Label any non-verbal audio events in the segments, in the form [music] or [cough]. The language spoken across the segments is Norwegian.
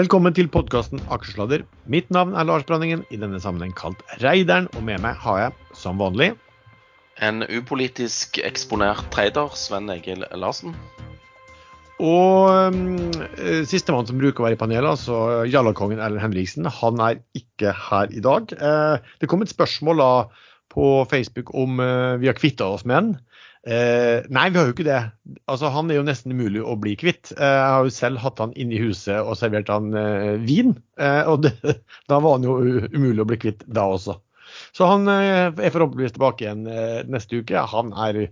Velkommen til podkasten Aksjesladder. Mitt navn er Lars Branningen, i denne sammenheng kalt Reideren. Og med meg har jeg, som vanlig En upolitisk eksponert trader, Sven Egil Larsen. Og um, sistemann som bruker å være i panelet, altså Jallakongen Erlend Henriksen, han er ikke her i dag. Eh, det kom et spørsmål da på Facebook om uh, vi har kvitta oss med han. Eh, nei, vi har jo ikke det. Altså, Han er jo nesten umulig å bli kvitt. Eh, jeg har jo selv hatt han inne i huset og servert han eh, vin. Eh, og det, [laughs] da var han jo umulig å bli kvitt da også. Så han eh, er forhåpentligvis tilbake igjen eh, neste uke. Han er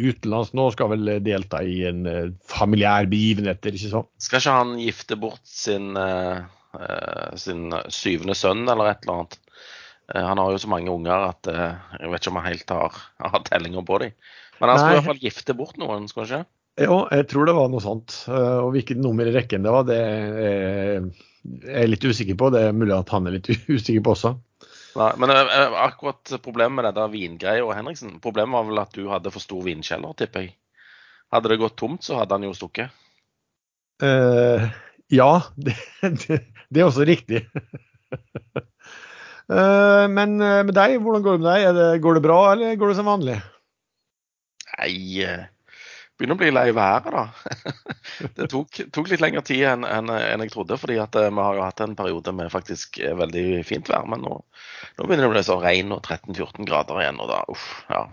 utenlands nå, skal vel delta i en familiær begivenhet, ikke sånn? Skal ikke han gifte bort sin, sin syvende sønn eller et eller annet? Han har jo så mange unger at jeg vet ikke om han helt har, [laughs] har tellinger på dem. Men han skulle i hvert fall gifte bort noen, skal han ikke? Ja, jeg tror det var noe sånt. Og hvilket nummer i rekken det var, det er jeg litt usikker på. Det er mulig at han er litt [laughs] usikker på også. Nei, men akkurat problemet med det der vingreia og Henriksen, problemet var vel at du hadde for stor vinkjeller, tipper jeg. Hadde det gått tomt, så hadde han jo stukket. Uh, ja, [laughs] det, det, det, er også riktig. Uh, men med deg, hvordan går det med deg? Det, går det bra, eller går det som vanlig? Nei, begynner å bli lei været, da. [laughs] Det tok, tok, litt lengre tid enn, en, en jeg trodde, fordi vi har jo hatt en periode med faktisk veldig fint vær. Men nå, nå begynner det å bli så regn og 13-14 grader igjen, og da uff, ja.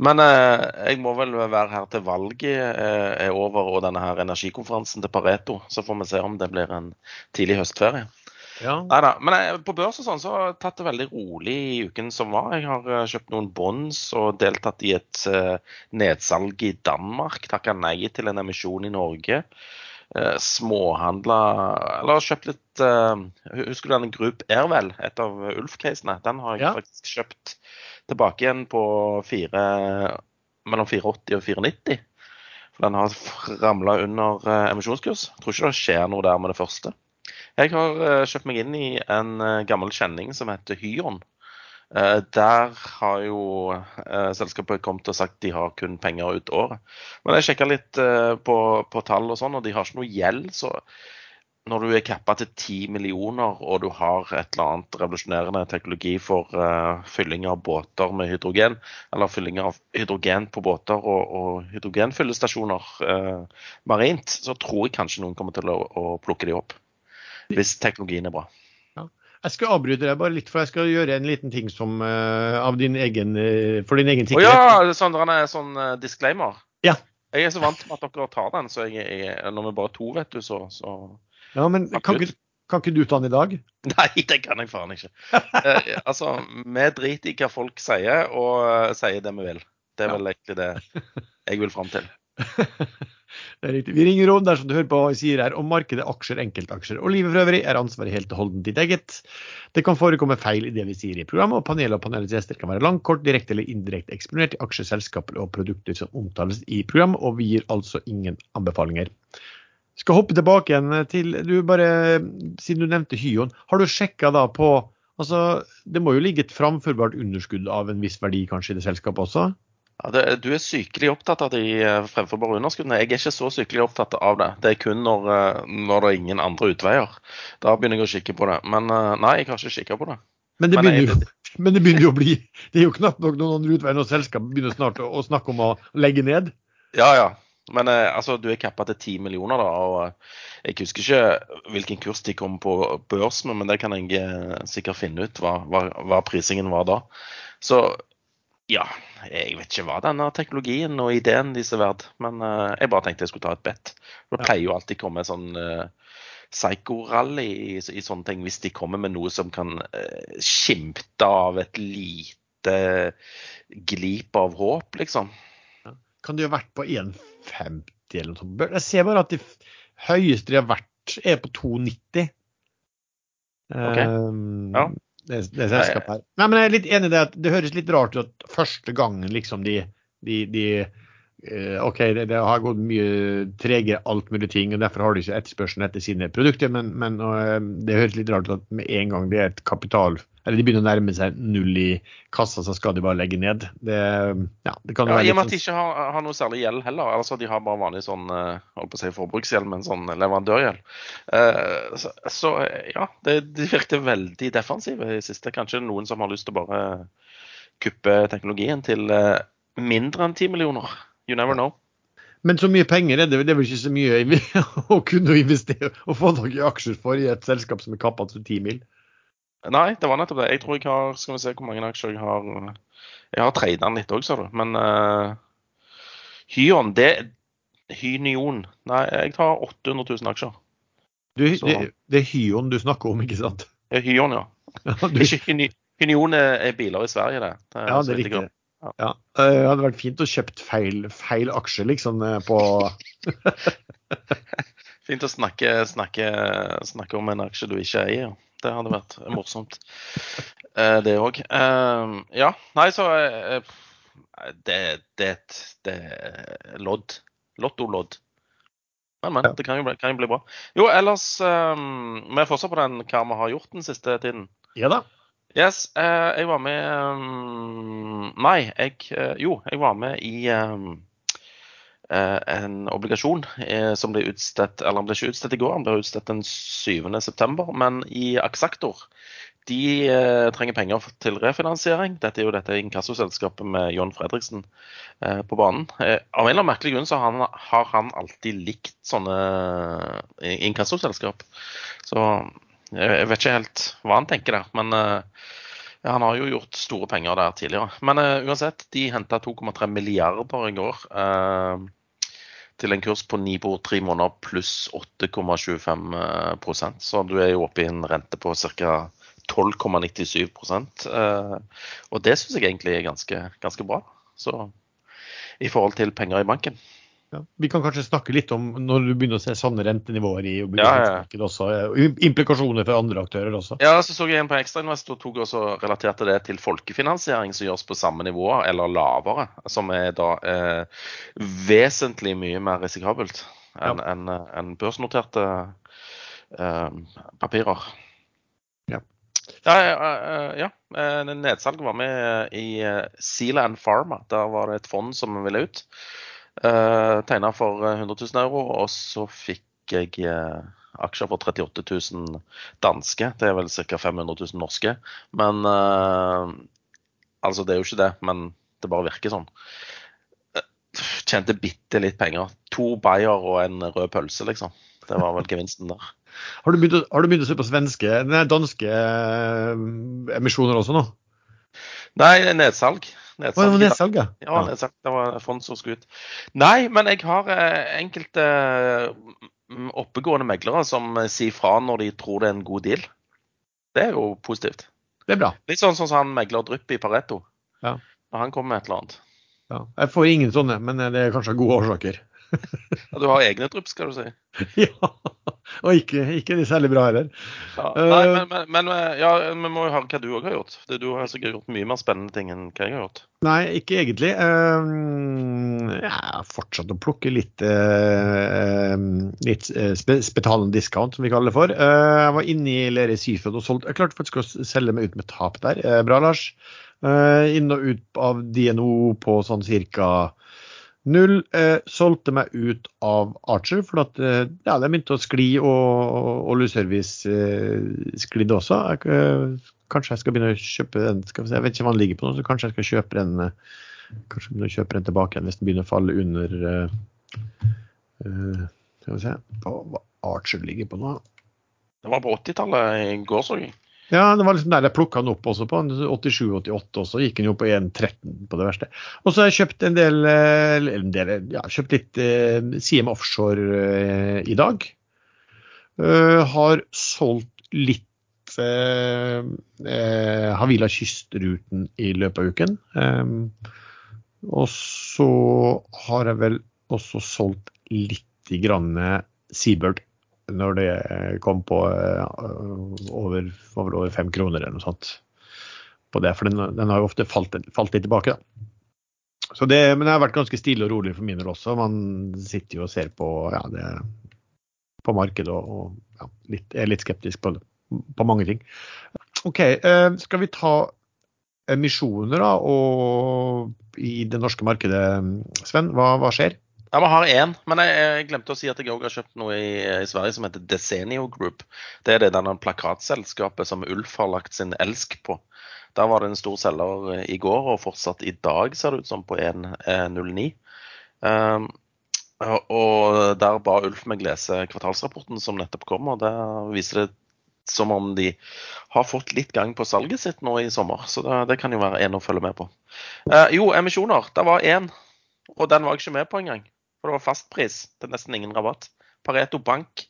Men eh, jeg må vel være her til valget eh, er over og denne her energikonferansen til Pareto. Så får vi se om det blir en tidlig høstferie. Ja. Neida. Men jeg, på børs og sånn så har jeg tatt det veldig rolig i uken som var. Jeg har uh, kjøpt noen bonds og deltatt i et uh, nedsalg i Danmark. Takka nei til en emisjon i Norge. Uh, småhandla Eller kjøpt litt Husker du denne Group Airwell, et av Ulf-casene? Den har jeg ja. faktisk kjøpt tilbake igjen på fire, mellom 480 og 490. For den har ramla under emisjonskurs. Jeg tror ikke det skjer noe der med det første. Jeg har uh, kjøpt meg inn i en uh, gammel kjenning som heter Hyon. Uh, der har jo selskapet kommet og sagt de har kun penger ut året. Men jeg sjekka litt på, på, tall og sånn, og de har ikke noe gjeld. Så når du er cappa til 10 millioner og du har et eller annet revolusjonerende teknologi for fylling av båter med hydrogen, eller fylling av hydrogen på båter og, og hydrogenfyllestasjoner marint, så tror jeg kanskje noen kommer til å, å plukke de opp hvis teknologien er bra. Ja. Jeg skal avbryte deg bare litt, for jeg skal gjøre en liten ting som, uh, din egen, uh, for din egen sikkerhet. Å ja, sånn, sånn uh, disclaimer? Ja. Jeg er så vant med at dere tar den, så jeg, jeg, når vi bare er to, vet du, så, så Ja, men kan ikke, kan ikke, du ta den i dag? [laughs] Nei, det kan jeg faen ikke. eh, altså, vi driter i hva folk sier, og sier det vi vil. Det er vel egentlig det jeg vil fram til. [laughs] Det er riktig. Vi ringer råd dersom du hører på hva vi sier her om markedet, aksjer, enkeltaksjer og livet for øvrig er ansvaret helt og holdent ditt eget. Det kan forekomme feil i det vi sier i programmet, og panelet og panelets gjester kan være langt, kort, direkte eller indirekte eksponert i aksjer, selskaper og produkter som omtales i programmet, og vi gir altså ingen anbefalinger. Skal hoppe tilbake igjen til du bare, Siden du nevnte Hyon, har du sjekka da på altså Det må jo ligge et framførbart underskudd av en viss verdi kanskje i det selskapet også? Ja, det, du er sykelig opptatt av de eh, fremforbare underskuddene. Jeg er ikke så sykelig opptatt av det. Det er kun når, eh, når, det er ingen andre utveier. Da begynner jeg å kikke på det. Men eh, nei, jeg har ikke kikka på det. Men det, begynner jo, [laughs] men det begynner jo å bli Det er jo knapt nok noen andre utveier når selskapet begynner snart å, å, snakke om å legge ned. Ja, ja. Men altså, du er cappa til 10 millioner, da. Og jeg husker ikke hvilken kurs de kom på børs med, men det kan jeg sikkert finne ut hva, hva, hva prisingen var da. Så ja, jeg vet ikke hva denne teknologien og ideen disse er verdt. Men uh, jeg bare tenkte jeg skulle ta et bet. Det pleier jo alltid å komme sånn uh, psycho-rally i, i, sånne ting, hvis de kommer med noe som kan uh, skimte av et lite glip av håp, liksom. Ja. Kan de ha vært på 1,50 eller noe sånt? Jeg ser bare at det høyeste de har vært, er på 2,90. Okay. Um, ja det, det selskapet her. Nei, men jeg er litt enig i det at det høres litt rart ut at første gangen liksom de, de, de uh, OK, det, det, har gått mye tregere alt mulig ting, og derfor har de ikke etterspørselen etter sine produkter, men, men uh, det høres litt rart ut at med en gang det er et kapital eller de begynner å nærme seg null i kassa, så skal de bare legge ned. Det, ja, det kan Ja, være I og med at de ikke har, har noe særlig gjeld heller. altså De har bare vanlig sånn, eh, holdt på å si forbruksgjeld, men sånn leverandørgjeld. Uh, Så, så ja, det, de virker veldig defensive i siste. Kanskje noen som har lyst til å bare kuppe teknologien til eh, mindre enn 10 millioner. You never know. Men så mye penger er det, det er vel ikke så mye [laughs] å kunne investere og få noen aksjer for i et selskap som er kappa til 10 mil. Nei, det var nettopp det. Jeg tror jeg har Skal vi se hvor mange aksjer jeg har. Jeg har tradet den litt òg, sa du. Men uh, Hyon, det Hynion Nei, jeg tar 800 000 aksjer. Du, det, det er Hyon du snakker om, ikke sant? Ja, Hyon, ja. Ja, du, Hynion er, er biler i Sverige, det. det ja, det er riktig. Ja. Eh, Det hadde vært fint å kjøpt feil, feil aksje, liksom, eh, på [laughs] Fint å snakke, snakke, snakke om en aksje du ikke eier. Det hadde vært morsomt, Eh, det òg. Ja, nei, så eh, Det det er lodd. Lottolodd. Men, men. Det kan jo, bli, kan jo bli bra. Jo, ellers Vi er fortsatt på den hva vi har gjort den siste tiden. Ja da. Yes, eh, jeg var med um, Nei, jeg eh, Jo, jeg var med i eh, en obligasjon eh, som ble utstedt Eller han ble ikke utstedt i går, han ble utstedt den 7.9. Men i Aksaktor de eh, trenger penger til refinansiering. Dette er jo dette inkassoselskapet med John Fredriksen eh, på banen. Eh, av en eller annen merkelig grunn så har han, har han alltid likt sånne eh, inkassoselskap. Så jeg, vet ikke helt hva han tenker der. Men eh, ja, han har jo gjort store penger der tidligere. Men eh, uansett, de henta 2,3 milliarder i går. eh, til en kurs på Nibor tre måneder pluss 8,25 prosent. Så du er jo oppe i en rente på ca. 12,97 eh, Og det syns jeg egentlig er ganske, ganske bra. Så i forhold til penger i banken. Ja. Vi kan kanskje snakke litt om når du begynner å se sanne rentenivåer i obligasjonsmarkedet også. eh, Implikasjoner for andre aktører også. Ja, så så jeg en på Ekstrainvest og tok også relaterte det til folkefinansiering som gjøres på samme nivå eller lavere. Som er da eh, vesentlig mye mer risikabelt enn ja. en, en børsnoterte eh, papirer. Ja. Ja, ja, eh, ja. eh, Nedsalget var med i Sealand Pharma. Der var det et fond som ville ut. Uh, Tegna for eh, 100 000 euro, og så fikk jeg eh, aksjer for 38 000 danske. Det er vel ca. 500 000 norske. Men eh, Altså, det er jo ikke det, men det bare virker sånn. Eh, Tjente bitte litt penger. To bayer og en rød pølse, liksom. Det var vel gevinsten der. Har du begynt har du begynt å se på svenske, nei, danske eh, emisjoner også nå? Nei, nedsalg. Å, Oh, nedsalg, ja. Ja, nedsalg. Det var fond som skulle ut. Nei, men jeg har eh, enkelte mm, oppegående meglere som eh, sier fra når de tror det er en god deal. Det er jo positivt. Det er bra. Litt sånn som han megler Drypp i Pareto. Ja. Når han kommer med et eller annet. Ja. Jeg får ingen sånne, men eh, det er kanskje gode årsaker. Ja, du har egne drypp, skal du si. [laughs] ja, og ikke, ikke særlig bra heller. Ja. Eh. Nei, men, men, men ja, vi må jo høre hva du òg har gjort. Du har sikkert gjort mye mer spennende ting enn hva jeg har gjort. Nei, ikke egentlig. Um, jeg har fortsatt å plukke litt, litt uh, spe, discount, som vi kaller det for. Jeg var inne i Lerøy Seafood og solgte. Jeg klarte faktisk å selge meg ut med tap der. Bra, Lars. Inn og ut av DNO på sånn cirka null. eh, solgte meg ut av Archer, for at uh, ja, det begynte å skli, og, og Luservice eh, sklidde også. Jeg, uh, kanskje jeg skal begynne å kjøpe den. Skal jeg vet ikke hva den ligger på nå, så kanskje jeg skal kjøpe den, uh, kanskje begynne kjøpe den tilbake igjen hvis den begynner å falle under uh, Skal vi se hva Archer ligger på nå. Det var på 80-tallet i går, så jeg. Ja, det var liksom der jeg plukka den opp også på. 87-88 også. Gikk den jo på 1,13 på det verste. Og så har jeg kjøpt en del, eh, en del ja, kjøpt litt eh, CM Offshore eh, i dag. Uh, har solgt litt eh, eh, Havila Kystruten i løpet av uken. Um, og så har jeg vel også solgt litt grann Seabird når det kom på over, over, over fem kroner eller noe sånt. På det, for den, den har jo ofte falt, falt litt tilbake. Da. Så det, men det har vært ganske stille og rolig for min del også. Man sitter jo og ser på, ja, det, på markedet og, og ja, litt, er litt skeptisk på, på mange ting. OK, eh, skal vi ta emisjoner da, og i det norske markedet, Sven? Hva, hva skjer? Ja, Vi har én, men jeg, jeg, glemte å si at jeg òg har kjøpt noe i, i, Sverige som heter Desenio Group. Det er det denne plakatselskapet som Ulf har lagt sin elsk på. Der var det en stor selger i går, og fortsatt i dag ser det ut som på 1.09. Um, og der ba Ulf meg lese kvartalsrapporten som nettopp kom, og der viser det som om de har fått litt gang på salget sitt nå i sommer. Så det, det kan jo være en å følge med på. Uh, jo, emisjoner. Det var én, og den var jeg ikke med på engang. For det var fastpris til nesten ingen rabatt. Pareto Bank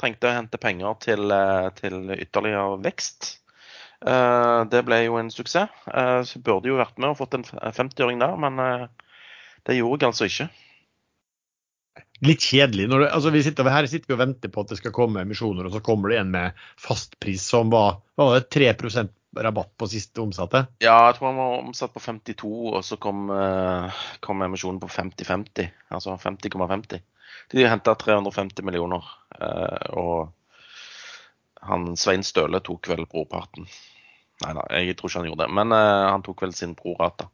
trengte å hente penger til, eh, til ytterligere vekst. Eh, det ble jo en suksess. Eh, så burde jo vært med og fått en 50-åring der, men det gjorde jeg altså ikke. Litt kjedelig. Du, altså sitter, her sitter vi og venter på at det skal komme emisjoner, og så kommer det en med fastpris som var, var det 3 rabatt på siste omsatte? Ja, jeg tror han var omsatt på 52, og så kom, uh, kom emisjonen på 50-50. Altså 50,50. De henta 350 millioner, uh, og han Svein Støle tok vel brorparten. Nei da, jeg tror ikke han gjorde det, men uh, han tok vel sin prorata.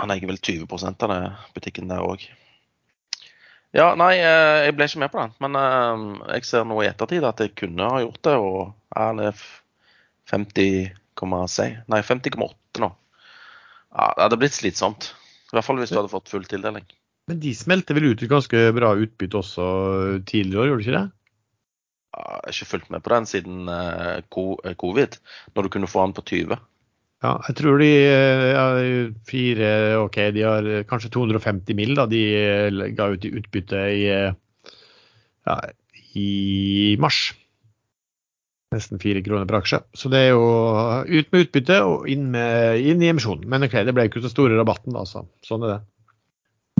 Han eier vel 20 av det butikken der òg. Ja, nei, jeg ble ikke med på den. Men jeg ser nå i ettertid at jeg kunne ha gjort det. Og han Nei, 50,8 nå. Ja, det hadde blitt slitsomt. I hvert fall hvis du hadde fått full tildeling. Men de smelter vel ut et ganske bra utbytte også tidligere år, gjorde de ikke det? Jeg har ikke fulgt med på den siden eh, eh, covid, når du kunne få den på 20. Ja, jeg tror de ja, fire OK, de har kanskje 250 mill. da de ga ut i utbytte i, ja, i mars. Nesten fire kroner per aksje. Så det er jo ut med utbytte og inn, med, inn i emisjonen. Men OK, det ble ikke så store rabatten, da. Så. Sånn er det.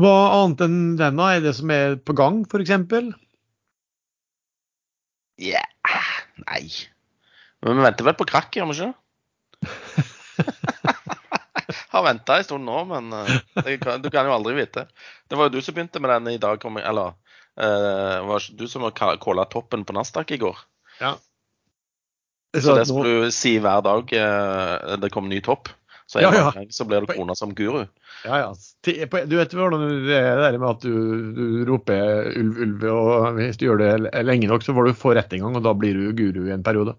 Hva annet enn den da? Er det som er på gang, f.eks.? Yeah. Nei. Men vi venter vel på krakk, gjør vi ikke? [laughs] Har venta en stund nå, men uh, kan, du kan jo aldri vite. Det var jo du som begynte med den i dag, eller uh, var det du som kåla toppen på Nasdaq i går? Ja, så det skal du si hver dag eh, det kommer ny topp. Så, ja, ja. så blir du krona som guru. Ja, ja. Du vet hvordan det er der med at du, du, roper ulv, ulv, og hvis du gjør det lenge nok, så får du få rett en gang, og da blir du guru i en periode.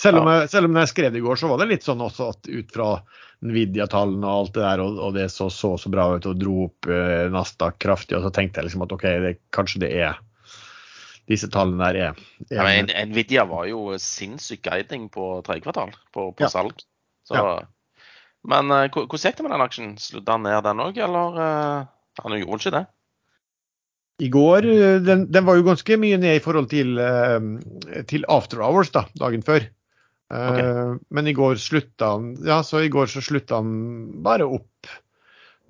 Selv om, jeg, selv om jeg skrev det i går, så var det litt sånn også at ut fra Nvidia-tallene og alt det der, og, og det så, så så bra ut og dro opp eh, Nasdaq kraftig, og så tenkte jeg liksom at OK, det, kanskje det er disse tallene der er. er ja, men Nvidia var jo sinnssyk guiding på tredje kvartal på, på ja. salg. Så, ja. Men uh, hvordan gikk det med den aksjen? Slutta han ned den òg, eller uh, han gjorde ikke det? I går, eh, den, den, var jo ganske mye ned i forhold til, uh, til after hours da, dagen før. Okay. Men i går slutta han ja, så i går så slutta han bare opp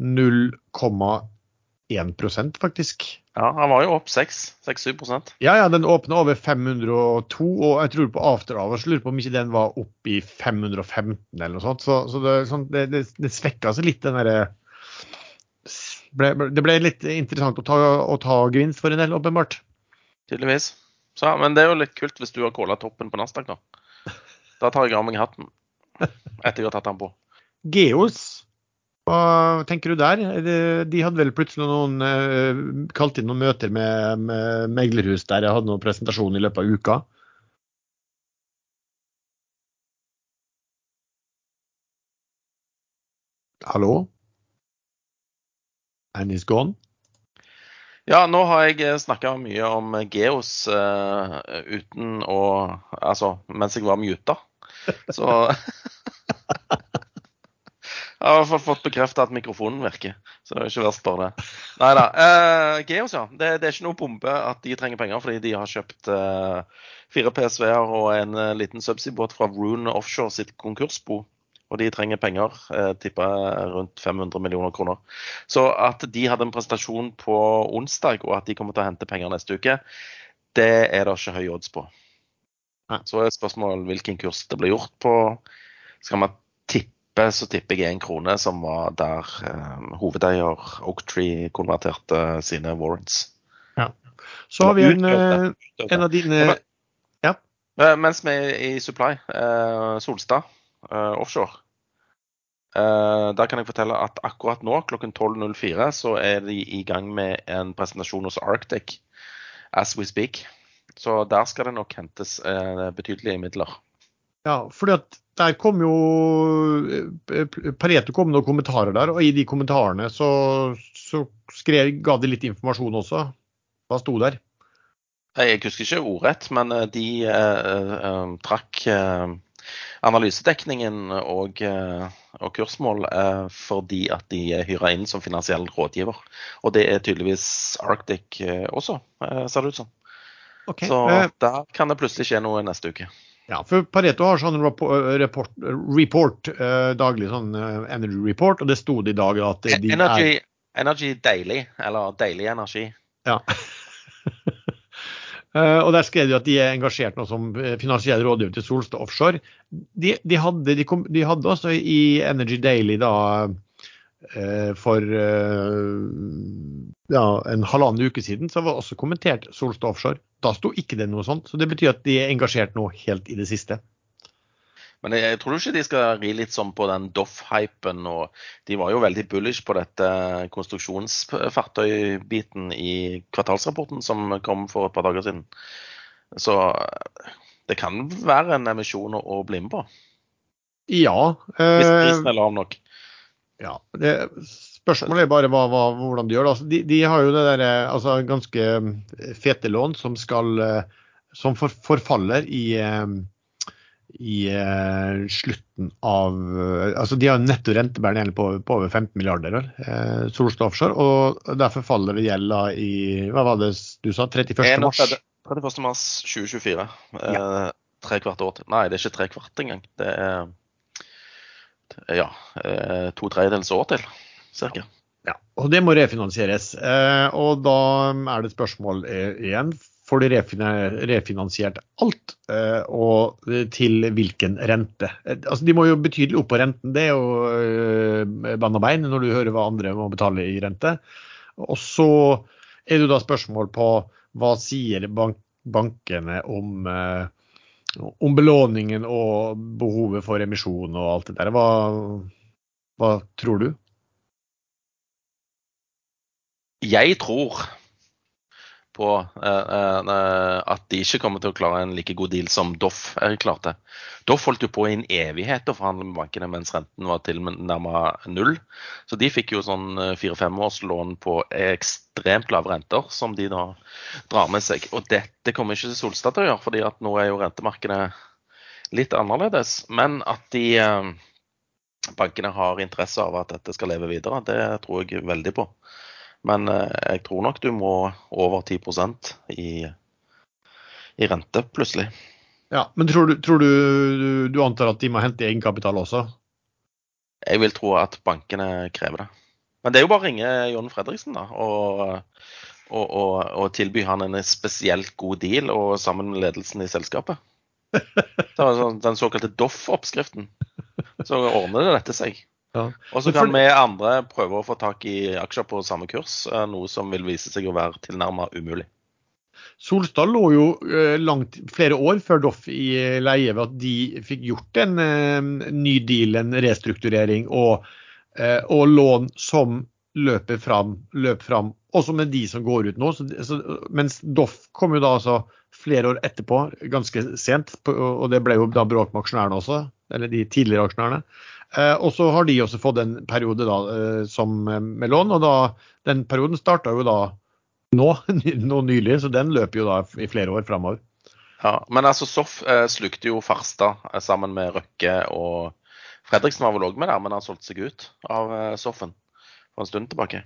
0,1 1% faktisk. Ja, han var jo opp 6-7% Ja, ja, den åpna over 502, og jeg tror på after hours lurer på om ikke den var opp i 515 eller noe sånt. Så, så det, sånn, det, det, det, svekka seg litt, den derre Det ble litt interessant å ta, å ta gevinst for en del, åpenbart. Tydeligvis. Så, men det er jo litt kult hvis du har calla toppen på Nasdaq, da. Da tar jeg av meg hatten etter jeg har tatt den på. Geos hva tenker du der? De hadde vel plutselig noen eh, kalt inn noen møter med, med meglerhus der jeg hadde noen presentasjon i løpet av uka. Hallo? Annie's gone? Ja, nå har jeg eh, snakka mye om Geos uh, uten å Altså mens jeg var muta. Så [laughs] Jeg har i hvert fall fått bekrefta at mikrofonen virker, så det er ikke verst bare det. Nei da. Eh, Geos, ja. Det, det, er ikke noe bombe at de trenger penger, fordi de har kjøpt eh, fire PSV-er og en eh, liten subsea-båt fra Rune Offshore sitt konkursbo. Og de trenger penger, eh, tippa rundt 500 millioner kroner. Så at de hadde en presentasjon på onsdag, og at de kommer til å hente penger neste uke, det er det ikke høy odds på. Så er spørsmålet hvilken kurs det blir gjort på. Skal man tippe tipper, så tipper jeg én krone, som var der eh, hovedeier Oaktree konverterte sine warrants. Ja. Så har vi en, eh, en av dine Ja. Eh, Mens vi er i Supply, eh, Solstad eh, offshore, eh, der kan jeg fortelle at akkurat nå klokken 12.04 så er de i gang med en presentasjon hos Arctic as we speak. Så der skal det nok hentes betydelige midler. Ja, fordi at der kom jo eh, Pareto kom noen kommentarer der, og i de kommentarene så, så skrev, ga de litt informasjon også. Hva sto der? Jeg husker ikke ordrett, men eh, de eh, eh, trakk eh, analysedekningen og, eh, og kursmål eh, fordi at de er hyra inn som finansiell rådgiver. Og det er tydeligvis Arctic eh, også, eh, ser det ut som. Okay. Så eh, der kan det plutselig skje noe neste uke. Ja, for Pareto har sånn report, report eh, daglig sånn eh, energy report, og det sto det i dag at de er Energy, energy Daily, eller Deilig energi. Ja. [laughs] Eh, og Der skrev de at de er engasjert nå som eh, finansiell rådgiver til Solstad Offshore. De, de, hadde, de, kom, de hadde også i Energy Daily da eh, for eh, ja, en halvannen uke siden så var også kommentert Solstad Offshore. Da sto ikke det noe sånt. Så det betyr at de er engasjert nå helt i det siste. Men jeg, jeg tror ikke de skal ri litt sånn på den Doff-hypen. og De var jo veldig bullish på dette konstruksjonsfartøybiten i kvartalsrapporten som kom for et par dager siden. Så det kan være en emisjon å, bli med på. Ja. Hvis eh, prisen er lav nok. Ja, det, Spørsmålet er bare hva, hva, hvordan de gjør det. Altså, de, de har jo det der, eh, altså, ganske eh, fete lån som, skal, eh, som for, forfaller i, i slutten av altså De har netto rentebærende gjeld på, på over 15 milliarder, eh, Solstad Offshore. Og derfor faller gjelda i hva var det du sa, 31. mars? 31. mars 2024. Eh, tre kvart år til. Nei, det er ikke tre kvart engang. Det er ja, to tredjedels år til, cirka. Ja, og det må refinansieres. Eh, og da er det et spørsmål eh, igjen. Får de refinansiert alt, eh, og til hvilken rente? Altså, de må jo betydelig opp på renten, det er jo bann og bein når du hører hva andre må betale i rente. Og så er det jo da spørsmål på hva sier bank bankene om, om belåningen og behovet for emisjon og alt det der. Hva, hva tror du? Jeg tror på eh, eh, at de ikke kommer til å klare en like god deal som Doff eh, klarte. Doff holdt jo på i en evighet å forhandle med bankene mens renten var tilnærmet null. Så de fikk jo sånn fire-fem års lån på ekstremt lave renter, som de da drar med seg. Og dette kommer ikke Solstad til å gjøre, fordi at nå er jo rentemarkedet litt annerledes. Men at de eh, bankene har interesse av at dette skal leve videre, det tror jeg veldig på. Men eh, jeg tror nok du må over 10% i, i rente plutselig. Ja, Men tror du, tror du, du, du antar at de må hente egenkapital også? Jeg vil tro at bankene krever det. Men det er jo bare å ringe John Fredriksen da, og, og, og, og tilby han en spesielt god deal og sammen med ledelsen i selskapet. [laughs] Det var sånn- Den såkalte Doff-oppskriften. Så ordner det dette seg. Ja. Og så kan for- vi andre prøve å få tak i aksjer på samme kurs, eh, noe som vil vise seg å være tilnærmet umulig. Solstad lå jo eh, langt flere år før Doff i eh, leie ved at de fikk gjort en en ny deal, en restrukturering og, og lån som løper fram, løp fram, også med de som går ut nå. Så, så, mens Doff kom jo da altså flere år etterpå, ganske sent, på, og det ble jo da bråk med aksjonærene også, eller de tidligere aksjonærene. Eh, og så har de også fått en periode da, eh, som, eh, med lån, og da, den perioden starta jo da nå, [laughs] nå nylig, så den løper jo da i flere år framover. Ja, men altså Soff slukte jo Farstad sammen med Røkke og Fredriksen var vel òg med der, men han solgte seg ut av Soffen for en stund tilbake.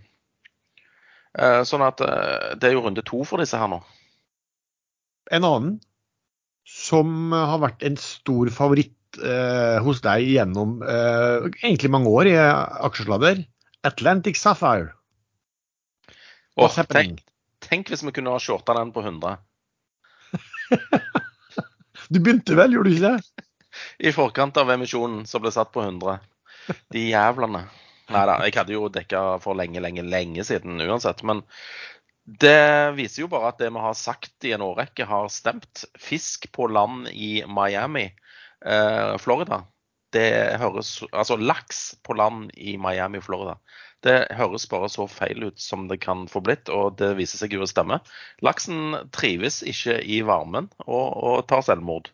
Eh, sånn at det er jo runde to for disse her nå. En annen som har vært en stor favoritt eh, hos deg gjennom eh, egentlig mange år i aksjesladder, Atlantic Sapphire. Åh, tenk, tenk hvis vi kunne ha shorta den på 100 [laughs] Du begynte vel, gjorde du ikke det? [laughs] i forkant av emisjonen som ble satt på 100. De jævlene. Nei da, jeg hadde jo dekka for lenge, lenge, lenge siden uansett. Men Det viser jo bare at det vi har sagt i en årrekke, har stemt. Fisk på land i Miami, Florida. Det høres Altså laks på land i Miami, Florida. Det høres bare så feil ut som det kan få blitt, og det viser seg jo å stemme. Laksen trives ikke i varmen og, og tar selvmord.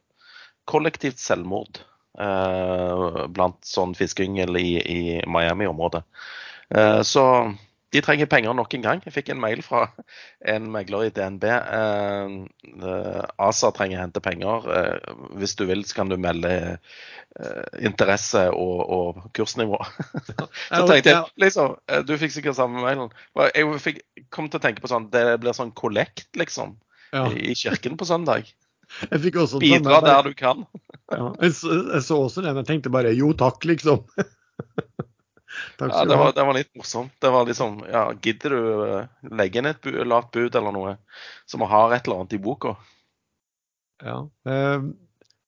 Kollektivt selvmord eh, blant sånn fiskeyngel i, i Miami-området. Eh, så de trenger penger nok en gang. Jeg fikk en mail fra en megler i DNB. Eh, eh, ASA trenger å hente penger. Eh, hvis du vil, så kan du melde eh, interesse og, og kursnivå. [laughs] så tenkte jeg liksom, Du fikk sikkert samme mailen. Jeg fikk, kom til å tenke på sånn Det blir sånn kollekt, liksom. Ja. I, I kirken på søndag. Bidra der du kan. ja, jeg, så, jeg så også den. Jeg tenkte bare jo takk, liksom. [laughs] ja, det var, det var, litt morsomt. Det var liksom Ja, gidder du eh, legge inn et bu, lavt bud eller noe, så vi har et eller annet i boka? Ja. Eh,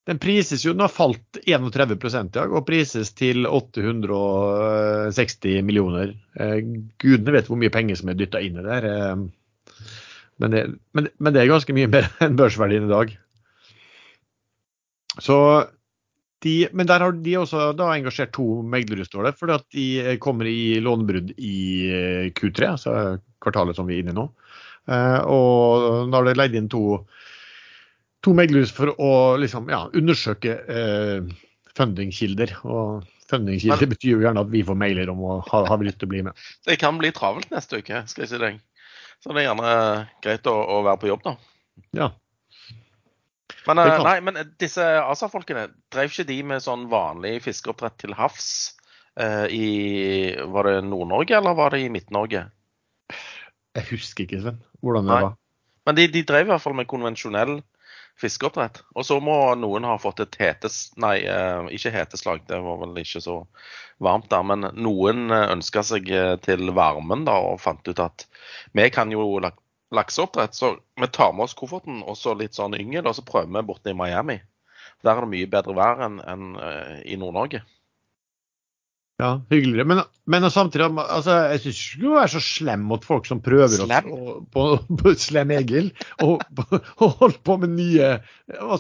den prises jo, den har falt 31 i dag, og prises til 860 millioner. Eh, gudene vet hvor mye penger som er dytta inn i det der. Eh, men, det, men, men det er ganske mye mer [laughs] enn børsverdien i dag. Så de, men der har de også da engasjert to meglere, står det. Fordi at de kommer i lånebrudd i eh, Q3, altså kvartalet som vi er inne i nå. Eh, og da har de leid inn to, to meglere for å liksom, ja, undersøke eh, fundingkilder. Og fundingkilder betyr jo gjerne at vi får mailer om å ha, ha lyst til å bli med. Det kan bli travelt neste uke, skal jeg si deg. Så det er gjerne greit å, å være på jobb, da. Ja. Men, uh, nei, men disse ASA-folkene, drev ikke de med sånn vanlig fiskeoppdrett til havs uh, i Var det Nord-Norge, eller var det i Midt-Norge? Jeg husker ikke, Sven, hvordan det nei. var. Men de, de, drev i hvert fall med konvensjonell fiskeoppdrett. Og så må noen ha fått et hetes... Nei, uh, ikke heteslag, det var vel ikke så varmt der. Men noen ønska seg til varmen da, og fant ut at vi kan jo lakseoppdrett, så vi tar med oss kofferten og så litt sånn yngel, og så prøver vi borte i Miami. Der er det mye bedre vær enn en, uh, i Nord-Norge. Ja, hyggeligere. Men, men samtidig, altså, jeg syns ikke du skal være så slem mot folk som prøver slem. å på, på [laughs] Slem Egil. Og, og holde på med nye,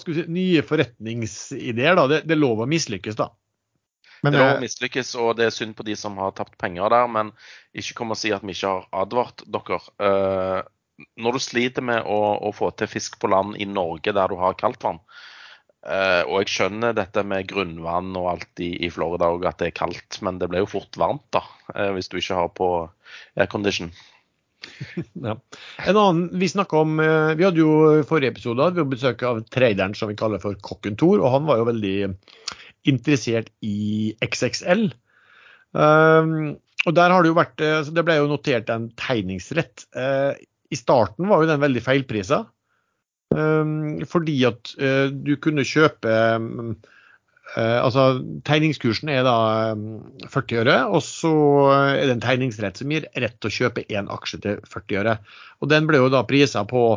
si, nye forretningsideer. da. Det, det er lov å mislykkes, da. Men, det er lov å mislykkes, og det er synd på de som har tapt penger der. Men ikke kom og si at vi ikke har advart dere. Uh, når du sliter med å, å, få til fisk på land i Norge der du har kaldtvann, eh, og jeg skjønner dette med grunnvann og alt i, i Florida og at det er kaldt, men det blir jo fort varmt da, eh, hvis du ikke har på aircondition. [laughs] ja. En annen, Vi om, eh, vi hadde jo forrige episode hadde besøk av traderen som vi kaller for Kokken Tor, og han var jo veldig interessert i XXL. Um, og der har Det jo vært, så det ble jo notert en tegningsrett. Uh, i starten var jo den veldig feilprisa. Um, fordi at uh, du kunne kjøpe uh, Altså tegningskursen er da um, 40 øre, og så er det en tegningsrett som gir rett til å kjøpe én aksje til 40 øre. Og den ble jo da prisa på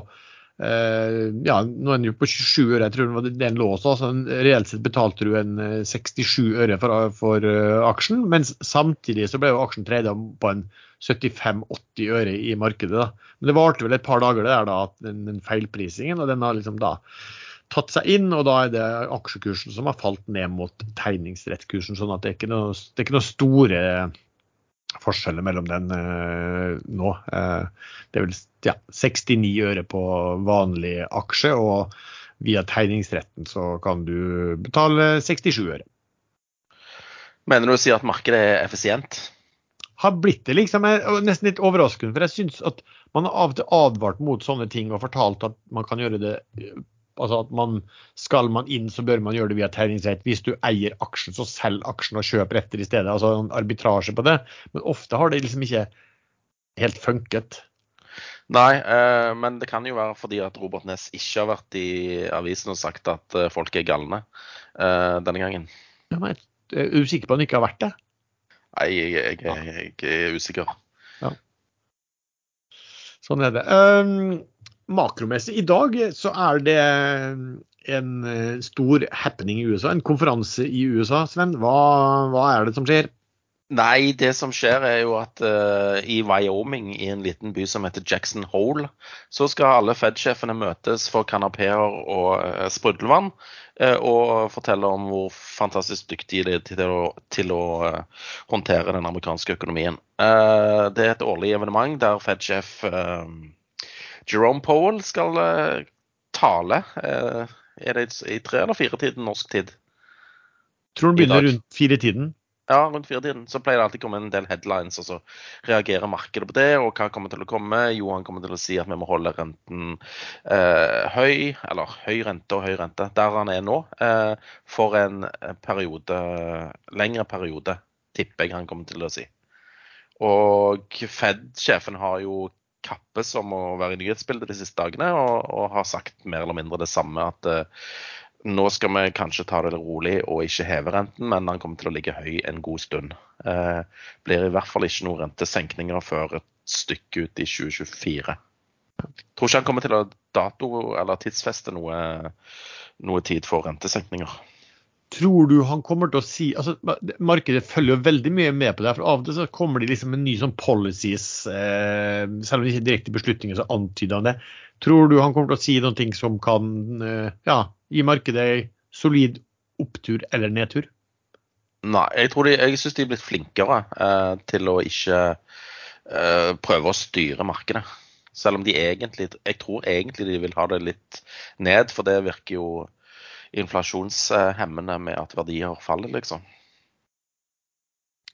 ja, nå er den jo på 27 øre, jeg tror den lå også. Altså, reelt sett betalte du en 67 øre for, for aksjen, mens samtidig så ble jo aksjen treda på en 75-80 øre i markedet. Da. Men det varte vel et par dager det der da, den, den feilprisingen, og den har liksom da tatt seg inn, og da er det aksjekursen som har falt ned mot tegningsrettkursen. sånn at det er ikke noe, er ikke noe store forskjeller mellom den uh, nå. Uh, det er vel ja, 69 øre på vanlig aksje, og via tegningsretten så kan du betale 67 øre. Mener du å si at markedet er effisient? Har blitt det, liksom. er nesten litt overraskende. For jeg syns at man har av og til advart mot sånne ting og fortalt at man kan gjøre det Altså at man skal man inn, så bør man gjøre det via tegningsrett. Hvis du eier aksjen, så selg aksjen og kjøp retter i stedet. Altså en arbitrasje på det. Men ofte har det liksom ikke helt funket. Nei, eh, men det kan jo være fordi at Robert Ness ikke har vært i avisen og sagt at eh, folk er galne eh, denne gangen. Ja, men er du sikker på at han ikke har vært det? Nei, jeg, jeg, jeg, jeg er usikker. Ja. Sånn er det. Um, makromessig, i dag så er det en eh, stor happening i USA, en konferanse i USA. Sven, hva, hva er det som skjer? Nei, det som skjer er jo at uh, i Wyoming, i en liten by som heter Jackson Hole, så skal alle Fed-sjefene møtes for kanapeer og uh, sprudlevann. Uh, og fortelle om hvor fantastisk dyktige de er til å, til å håndtere den amerikanske økonomien. det er et årlig evenement der Fed-sjef Jerome Powell skal tale. er det i tre eller fire tiden norsk tid? Tror du begynner rundt fire-tiden. Ja, rundt firetiden så pleier det alltid å komme en del headlines, og så reagerer markedet på det. Og hva kommer til å komme? Jo, han kommer til å si at vi må holde renten eh, høy, eller høy rente og høy rente, der han er nå, eh, for en periode, lengre periode, tipper jeg han kommer til å si. Og Fed-sjefen har jo kappes om å være i nyhetsbildet de siste dagene, og, og, har sagt mer eller mindre det samme. At eh, nå skal vi kanskje ta det rolig og ikke heve renten, men den kommer til å ligge høy en god stund. Eh, blir i hvert fall ikke noen rentesenkninger før et stykke ut i 2024. Tror ikke han kommer til å dato- eller tidsfeste noe, noe tid for rentesenkninger. Tror du han kommer til å si altså Markedet følger jo veldig mye med på det. for Av og til så kommer de liksom med nye sånn policies, eh, selv om det ikke er direkte beslutninger, så antyder han det. Tror du han kommer til å si noen ting som kan eh, ja, gi markedet ei solid opptur eller nedtur? Nei, jeg, tror de, jeg syns de er blitt flinkere eh, til å ikke eh, prøve å styre markedet. Selv om de egentlig Jeg tror egentlig de vil ha det litt ned, for det virker jo inflasjonshemmende med at verdier faller, liksom.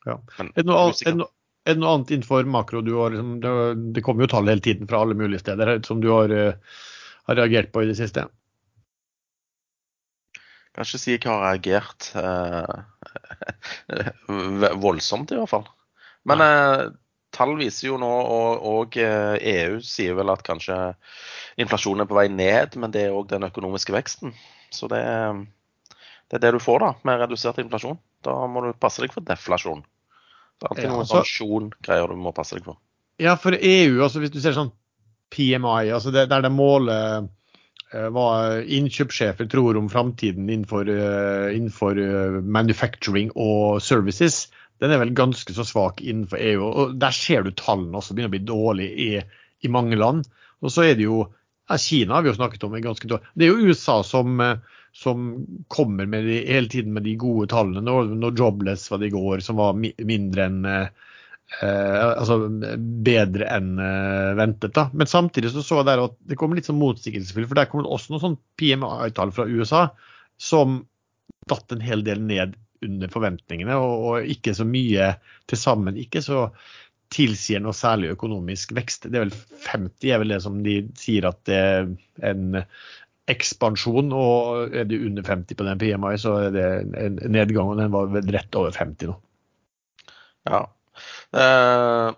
Ja. Men, er, det noe, er, det noe, er, det noe, annet innenfor makro du har liksom, det, det, kommer jo tall hele tiden fra alle mulige steder som du har, uh, har reagert på i det siste? Kan ikke si jeg har reagert eh, [laughs] voldsomt, i hvert fall. Men eh, tall viser jo nå, og, og, EU sier vel at kanskje inflasjonen er på vei ned, men det er òg den økonomiske veksten. Så det, det, er det du får da, med redusert inflasjon. Da må du passe deg for deflasjon. Det er alltid ja, noen pensjongreier du må passe deg for. Ja, for EU, altså hvis du ser sånn PMI, altså det, der det måler hva innkjøpssjefer tror om framtiden innenfor, uh, innenfor uh, manufacturing og services, den er vel ganske så svak innenfor EU. og Der ser du tallene også begynner å bli dårlige i, i mange land. Og så er det jo ja, Kina har vi jo snakket om. ganske dårlig. Det er jo USA som, eh, som kommer de, hele tiden med de gode tallene. Når, når Jobless var det i går, som var mindre enn eh, altså bedre enn eh, ventet. da. Men samtidig så, så jeg der at det kommer litt sånn motsigelsesfullt. For der kommer det også noen sånn PMI-tall fra USA som datt en hel del ned under forventningene, og, og ikke så mye til sammen. Ikke så tilsier noe særlig økonomisk vekst. Det er vel 50 er vel det som de sier at det er en ekspansjon. Og er det under 50 på den PMI, så er det en nedgang. Og den var rett over 50 nå. Ja. Uh,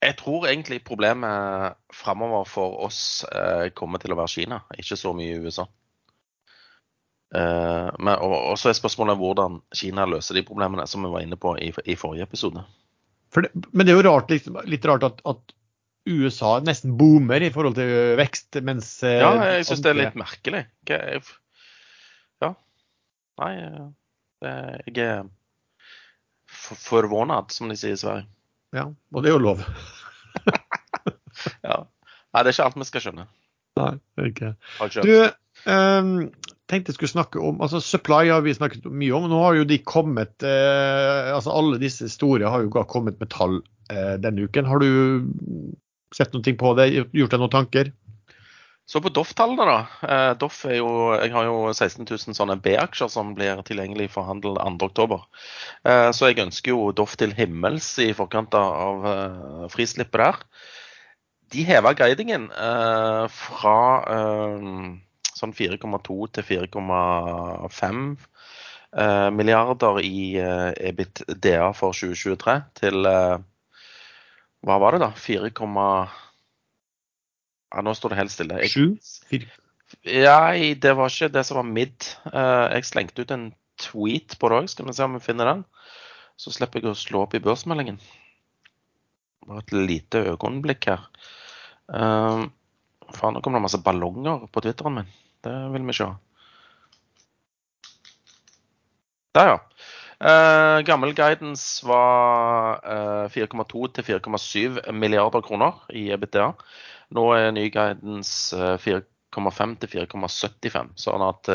jeg tror egentlig problemet framover for oss uh, kommer til å være Kina, ikke så mye i USA. Uh, men, og, så er spørsmålet hvordan Kina løser de problemene som vi var inne på i, i forrige episode. Det, men det er jo rart, liksom, litt rart at, at, USA nesten boomer i forhold til vekst, mens eh, Ja, jeg syns det er litt merkelig. Ja. Nei, jeg forvånet, som de sier i Sverige. Ja, og det er jo lov. [laughs] ja. Nei, det er ikke alt vi skal skjønne. Nei, ikke. Du, um, tenkte jeg skulle snakke om altså Supply har vi snakket mye om. Nå har jo de kommet eh, altså Alle disse store har jo kommet med tall eh, denne uken. Har du sett noe på det? Gjort deg noen tanker? Så på Doff-tallene, da. Eh, Doff er jo, jeg har jo 16 000 sånne B-aksjer som blir tilgjengelig for handel 2.10. Eh, så jeg ønsker jo Doff til himmels i forkant av eh, frislippet der. De heva guidingen fra sånn 4,2 til 4,5 eh, milliarder i EBITDA for 2023 til Hva var det, da? 4, ja, Nå står det helt stille. Jeg, ja, det var ikke det som var mid. Eh, jeg slengte ut en tweet på det òg. Skal vi se om vi finner den. Så slipper jeg å slå opp i børsmeldingen. Bare et lite øyeblikk her. Uh, faen, nå kommer det masse ballonger på Twitteren min. Det vil vi se. Der, ja. Uh, gammel guidance var uh, 4,2 til 4,7 milliarder kroner i EBITDA. Nå er ny guidance uh, 4,5 til 4,75. Sånn at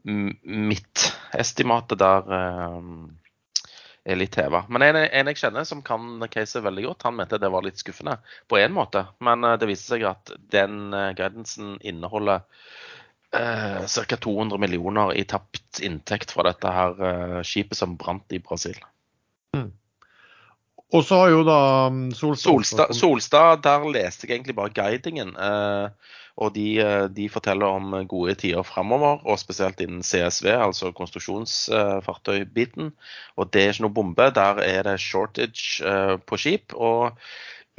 mitt estimat der er litt heva. Men en, en, jeg kjenner som kan caset veldig godt, han mente det var litt skuffende på én måte. Men det viste seg at den guidancen inneholder eh, ca. 200 millioner i tapt inntekt fra dette her eh, skipet som brant i Brasil. Mm. Og så har jo da um, Solstad Solstad, Solstad der leste jeg egentlig bare guidingen. Eh, og de, eh, de, forteller om gode tider framover, og spesielt innen CSV, altså konstruksjonsfartøybiten. Og det er ikke noe bombe. Der er det shortage eh, på skip. og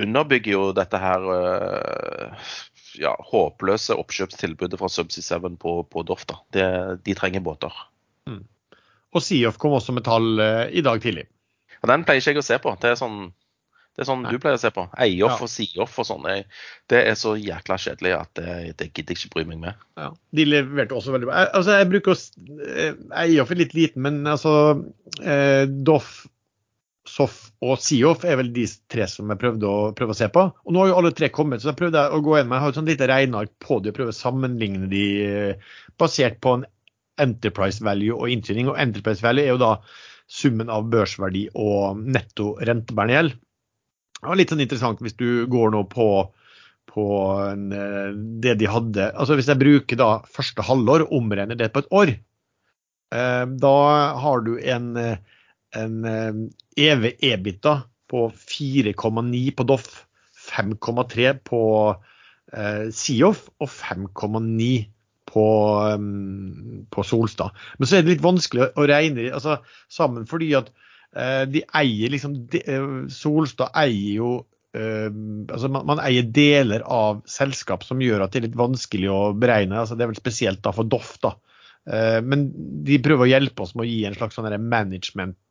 underbygger jo dette her eh, ja, håpløse oppkjøpstilbudet fra Subsea 7 på, på Doff. De trenger båter. Mm. Og Seoff kom også med tall uh, i dag tidlig. Og Den pleier ikke jeg å se på. Det er sånn, det er sånn du pleier å se på. Eioff ja. og Sioff og sånn. Det er så jækla kjedelig at det, det gidder jeg ikke bry meg med. Ja, De leverte også veldig bra. Altså, jeg bruker eh, Eioff er litt liten, men altså eh, Doff Soff og Sioff er vel de tre som jeg prøvde å, prøve å se på. Og nå har jo alle tre kommet, så jeg prøvde å gå med, jeg har et sånt lite regneark på de og prøve å sammenligne de eh, basert på en enterprise value og inntjening. Og enterprise value er jo da summen av børsverdi og netto rentebærende gjeld. Det var litt sånn interessant hvis du går nå på, på en, eh, det de hadde altså Hvis jeg bruker da første halvår, omregner det på et år, eh, da har du en en EV-EBITA på 4,9 på Doff, 5,3 på eh, Sioff og 5,9 på, um, på, Solstad. Men så er det litt vanskelig å regne altså, sammen, fordi at uh, de eier liksom de, Solstad eier jo altså man, man, eier deler av selskap som gjør at det er litt vanskelig å beregne. altså Det er vel spesielt da for Doff. da, Uh, men de prøver å hjelpe oss med å gi en slags sånn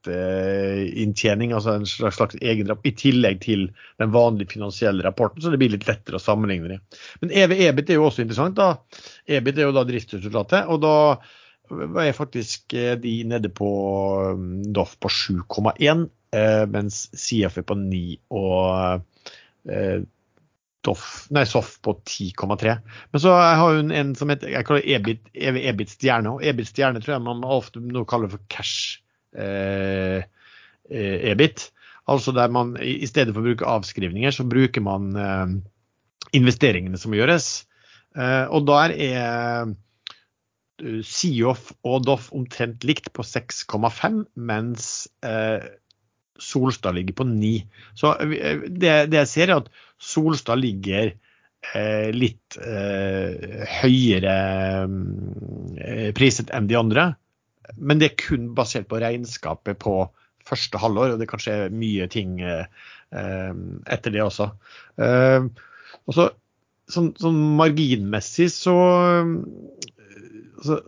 management-inntjening, altså en slags, slags egen i tillegg til den vanlige finansielle rapporten, så det blir litt lettere å sammenligne det. Men EV-EBIT er jo også interessant. da. EBIT er jo da driftsresultatet. og da er faktisk eh, de nede på doff DOF på 7,1, eh, mens CF er på 9 og Doff, nei, Soff på 10,3. Men så har hun en som heter jeg kaller EBIT, EBIT stjerne. og EBIT stjerne tror jeg man ofte nå kaller for cash eh, eh EBIT. Altså der man i stedet for å bruke avskrivninger, så bruker man eh, investeringene som gjøres. Eh, og der er Siof og Doff omtrent likt på 6,5, mens eh, Solstad ligger på 9. Så det, jeg ser, er at Solstad ligger eh, litt eh, høyere eh, priset enn de andre. Men det er kun basert på regnskapet på første halvår, og det kan skje mye ting eh, eh, etter det også. Eh, og så, sånn, sånn, marginmessig så altså,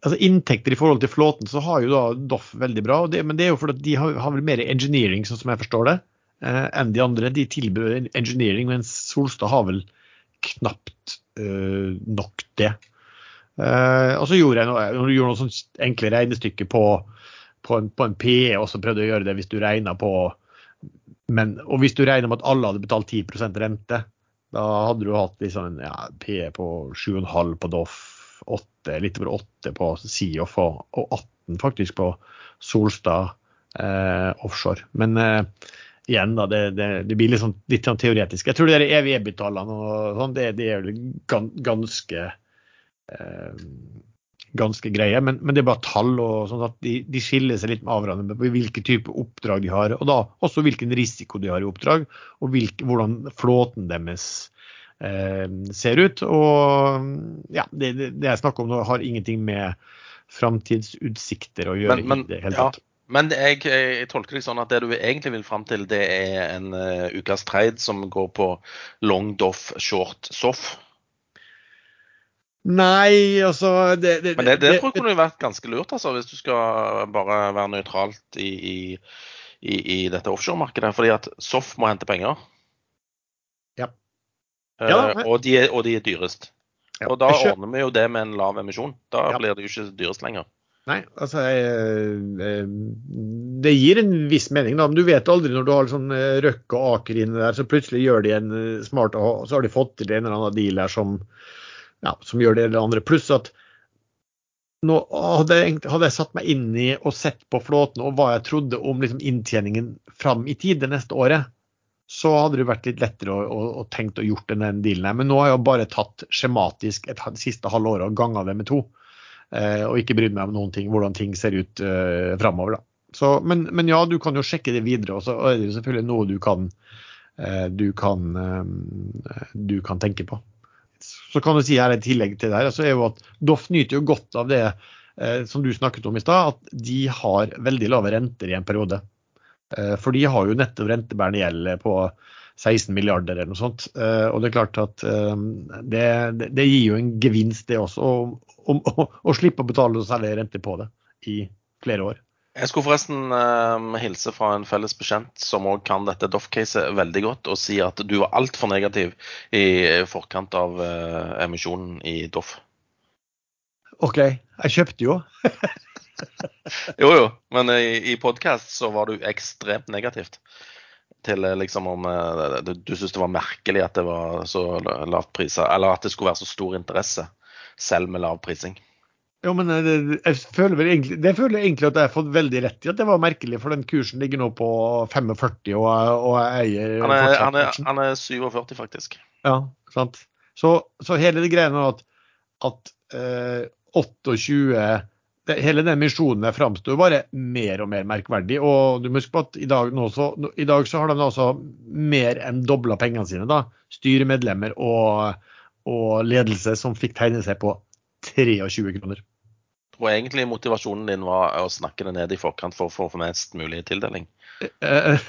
altså, Inntekter i forhold til flåten så har jo da Doff veldig bra, det, men det er jo fordi de har, har vel mer engineering, sånn som jeg forstår det. Eh, enn de andre. De tilbyr engineering, mens Solstad har vel knapt uh, nok det. Uh, og så gjorde jeg noe, jeg gjorde noe sånn enkle regnestykker på, på, en, på en PE, og så prøvde jeg å gjøre det hvis du regna på men, Og hvis du regner med at alle hadde betalt 10% rente, da hadde du hatt liksom, ja, PE på 7,5 på Doff, 8, litt over 8 på Siof og, og 18 faktisk på Solstad eh, offshore. Men eh, igjen, da, det, det, det blir sånn, litt sånn, teoretisk. Jeg tror de EVE-tallene og sånn, det, det, er ganske eh, ganske greie, men, men, det er bare tall. og sånn at de, de skiller seg litt med hverandre på hvilke type oppdrag de har, og da også hvilken risiko de har i oppdrag, og hvilke, hvordan flåten deres eh, ser ut. Og ja, det, det, jeg snakker om nå, har ingenting med framtidsutsikter å gjøre. Men, men, i det hele tatt. Ja. Men jeg, jeg, tolker det sånn at det du egentlig vil fram til, det er en uh, ukas trade som går på long doff, short soff? Nei, altså det, det, Men det, det, det kunne jo vært ganske lurt, altså, hvis du skal bare være nøytralt i, i, i, i dette offshoremarkedet. Fordi at soff må hente penger. Ja. Uh, ja og, de er, og, de er, dyrest. Ja. Og da ordner vi jo det med en lav emisjon. Da ja. blir det jo ikke dyrest lenger. Nei, altså Det gir en viss mening, da. Men du vet aldri når du har sånn Røkke og Aker inne der, så plutselig gjør de en smart Så har de fått til en eller annen deal her som, ja, som gjør det eller andre. Pluss at nå hadde jeg, hadde jeg, satt meg inn i og sett på flåten og hva jeg trodde om liksom, inntjeningen fram i tid det neste året, så hadde det vært litt lettere å, å, å tenkt og gjort den dealen her. Men nå har jeg bare tatt skjematisk et siste halve året og ganga det med to. Eh, og ikke brydd meg om noen ting, hvordan ting ser ut eh, framover. Men, men, ja, du kan jo sjekke det videre. Og så er det selvfølgelig noe du kan, eh, du kan, eh, du kan tenke på så kan du si her i tillegg til det her, så er jo at Doff nyter jo godt av det eh, som du snakket om i stad, at de har veldig lave renter i en periode. Eh, for de har jo nettopp rentebærende gjeld på 16 milliarder eller noe sånt. Eh, og det er klart at eh, det, det, gir jo en gevinst, det også, å slippe å betale særlig rente på det i flere år. Jeg skulle forresten uh, hilse fra en felles bekjent som òg kan dette Doff-caset veldig godt, og si at du var altfor negativ i forkant av uh, emisjonen i Doff. OK. Jeg kjøpte jo. [laughs] jo, jo. Men i, i podkast så var du ekstremt negativt. Til eh, liksom om uh, Du, du syntes det var merkelig at det var så lavt priser, eller at det skulle være så stor interesse, selv med lav prising. Jo, men eh, jeg føler vel egentlig, det føler jeg egentlig at jeg har fått veldig rett i. At det var merkelig, for den kursen ligger nå på 45, og, og eier han er, han, er, han er, 47, faktisk. Ja, sant. Så, så hele det greiene at, at eh, 28 det, Hele den misjonen der framstår bare mer og mer merkverdig. Og du må huske på at i dag, så, i dag så har de altså mer enn dobla pengene sine. da, Styremedlemmer og, og ledelse som fikk tegne seg på 23 kroner tror egentlig motivasjonen din var å snakke det ned i forkant for å få mest mulig tildeling? Eh, eh,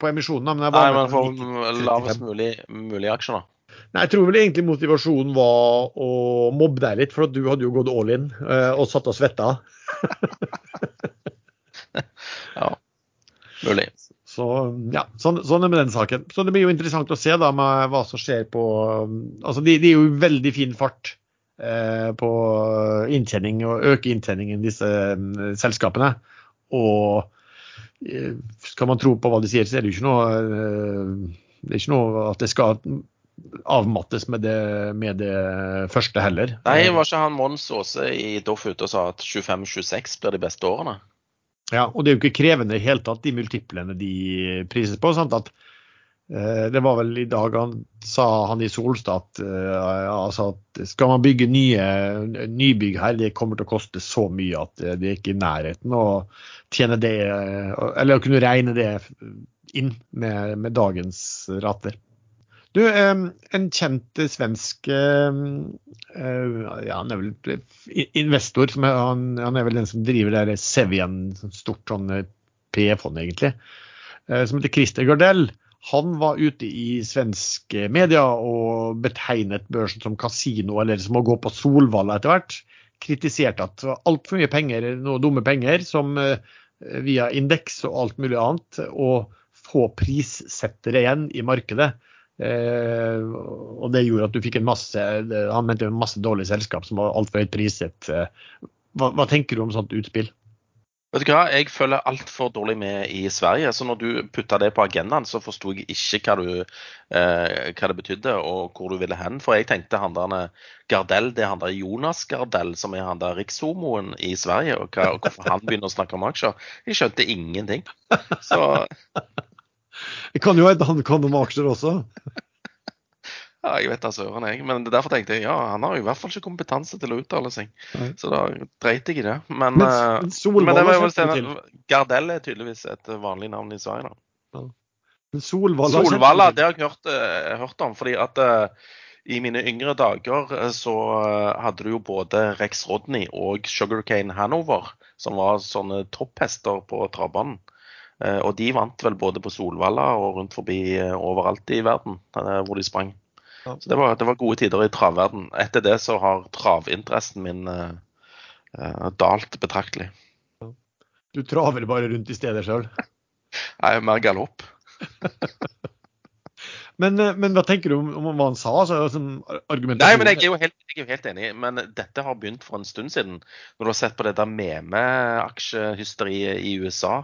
på emisjonen. Men jeg Nei, men for lavest mulig, mulig aksjer, da. Nei, Jeg tror vel egentlig motivasjonen var å mobbe deg litt, for du hadde jo gått all in eh, og satt og svetta. [laughs] ja, mulig. Så ja, sånn, sånn, er med den saken. Så det blir jo interessant å se da med hva som skjer på Altså, de, de er jo i veldig fin fart på inntjening og øke inntjeningen i disse mm, selskapene. Og eh, skal man tro på hva de sier, så er det jo ikke noe eh, det er ikke noe at det skal avmattes med det, med det første heller. Nei, var ikke han Mons Aase i Doff ute og sa at 25-26 blir de beste årene? Ja, og det er jo ikke krevende i det hele tatt, de multiplene de prises på. Sant? At Eh, det var vel i dag han sa han i Solstad at, altså at skal man bygge nye nybygg her, det kommer til å koste så mye at det er ikke i nærheten å tjene det Eller å kunne regne det inn med, med dagens rater. Du, en kjent svensk ja, han er vel investor, er, han, han, er vel den som driver det Sevian, stort sånn PE-fond egentlig, som heter Christer Gardell. Han var ute i svensk media og betegnet børsen som kasino, eller som å gå på Solvalla etter hvert. Kritiserte at det var altfor mye penger, noen dumme penger, som eh, via indeks og alt mulig annet, og få prissettere igjen i markedet. Eh, og det gjorde at du fikk en masse han mente en masse dårlige selskap som var altfor høyt priset. Hva, hva tenker du om sånt utspill? Vet du hva, Jeg følger altfor dårlig med i Sverige. Så når du putta det på agendaen, så forsto jeg ikke hva, du, eh, hva, det betydde og hvor du ville hen. For jeg tenkte han der Gardell, det er han Jonas Gardell, som er han der rikshomoen i Sverige. Og, hva, og hvorfor han begynner å snakke om aksjer. Jeg skjønte ingenting. Så [laughs] Det kan jo hende han kan om aksjer også. Ja, jeg vet da søren, jeg. Men derfor tenkte jeg ja, han har jo i hvert fall ikke kompetanse til å uttale seg. Nei. Så da dreit jeg i det. Men, men, uh, men det var jo Gardell er tydeligvis et vanlig navn i Sverige, da. Ja. Men Solvalla, Solvalla det har jeg hørt, uh, hørt om. fordi at uh, i mine yngre dager så hadde du jo både Rex Rodney og Sugarcane Hanover, som var sånne topphester på travbanen. Og de vant vel både på Solvalla og rundt forbi overalt i verden hvor de sprang. Så det var, det var, gode tider i travverden. Etter det så har travinteressen min uh, dalt betraktelig. Du traver bare rundt i stedet sjøl? [laughs] Nei, mer galopp. [laughs] Men, eh, men, hva tenker du om, om hva han sa? Altså, Nei, men jeg er, jo helt, er jo helt enig. Men dette har begynt for en stund siden. Når du har sett på dette meme-aksjehysteriet i USA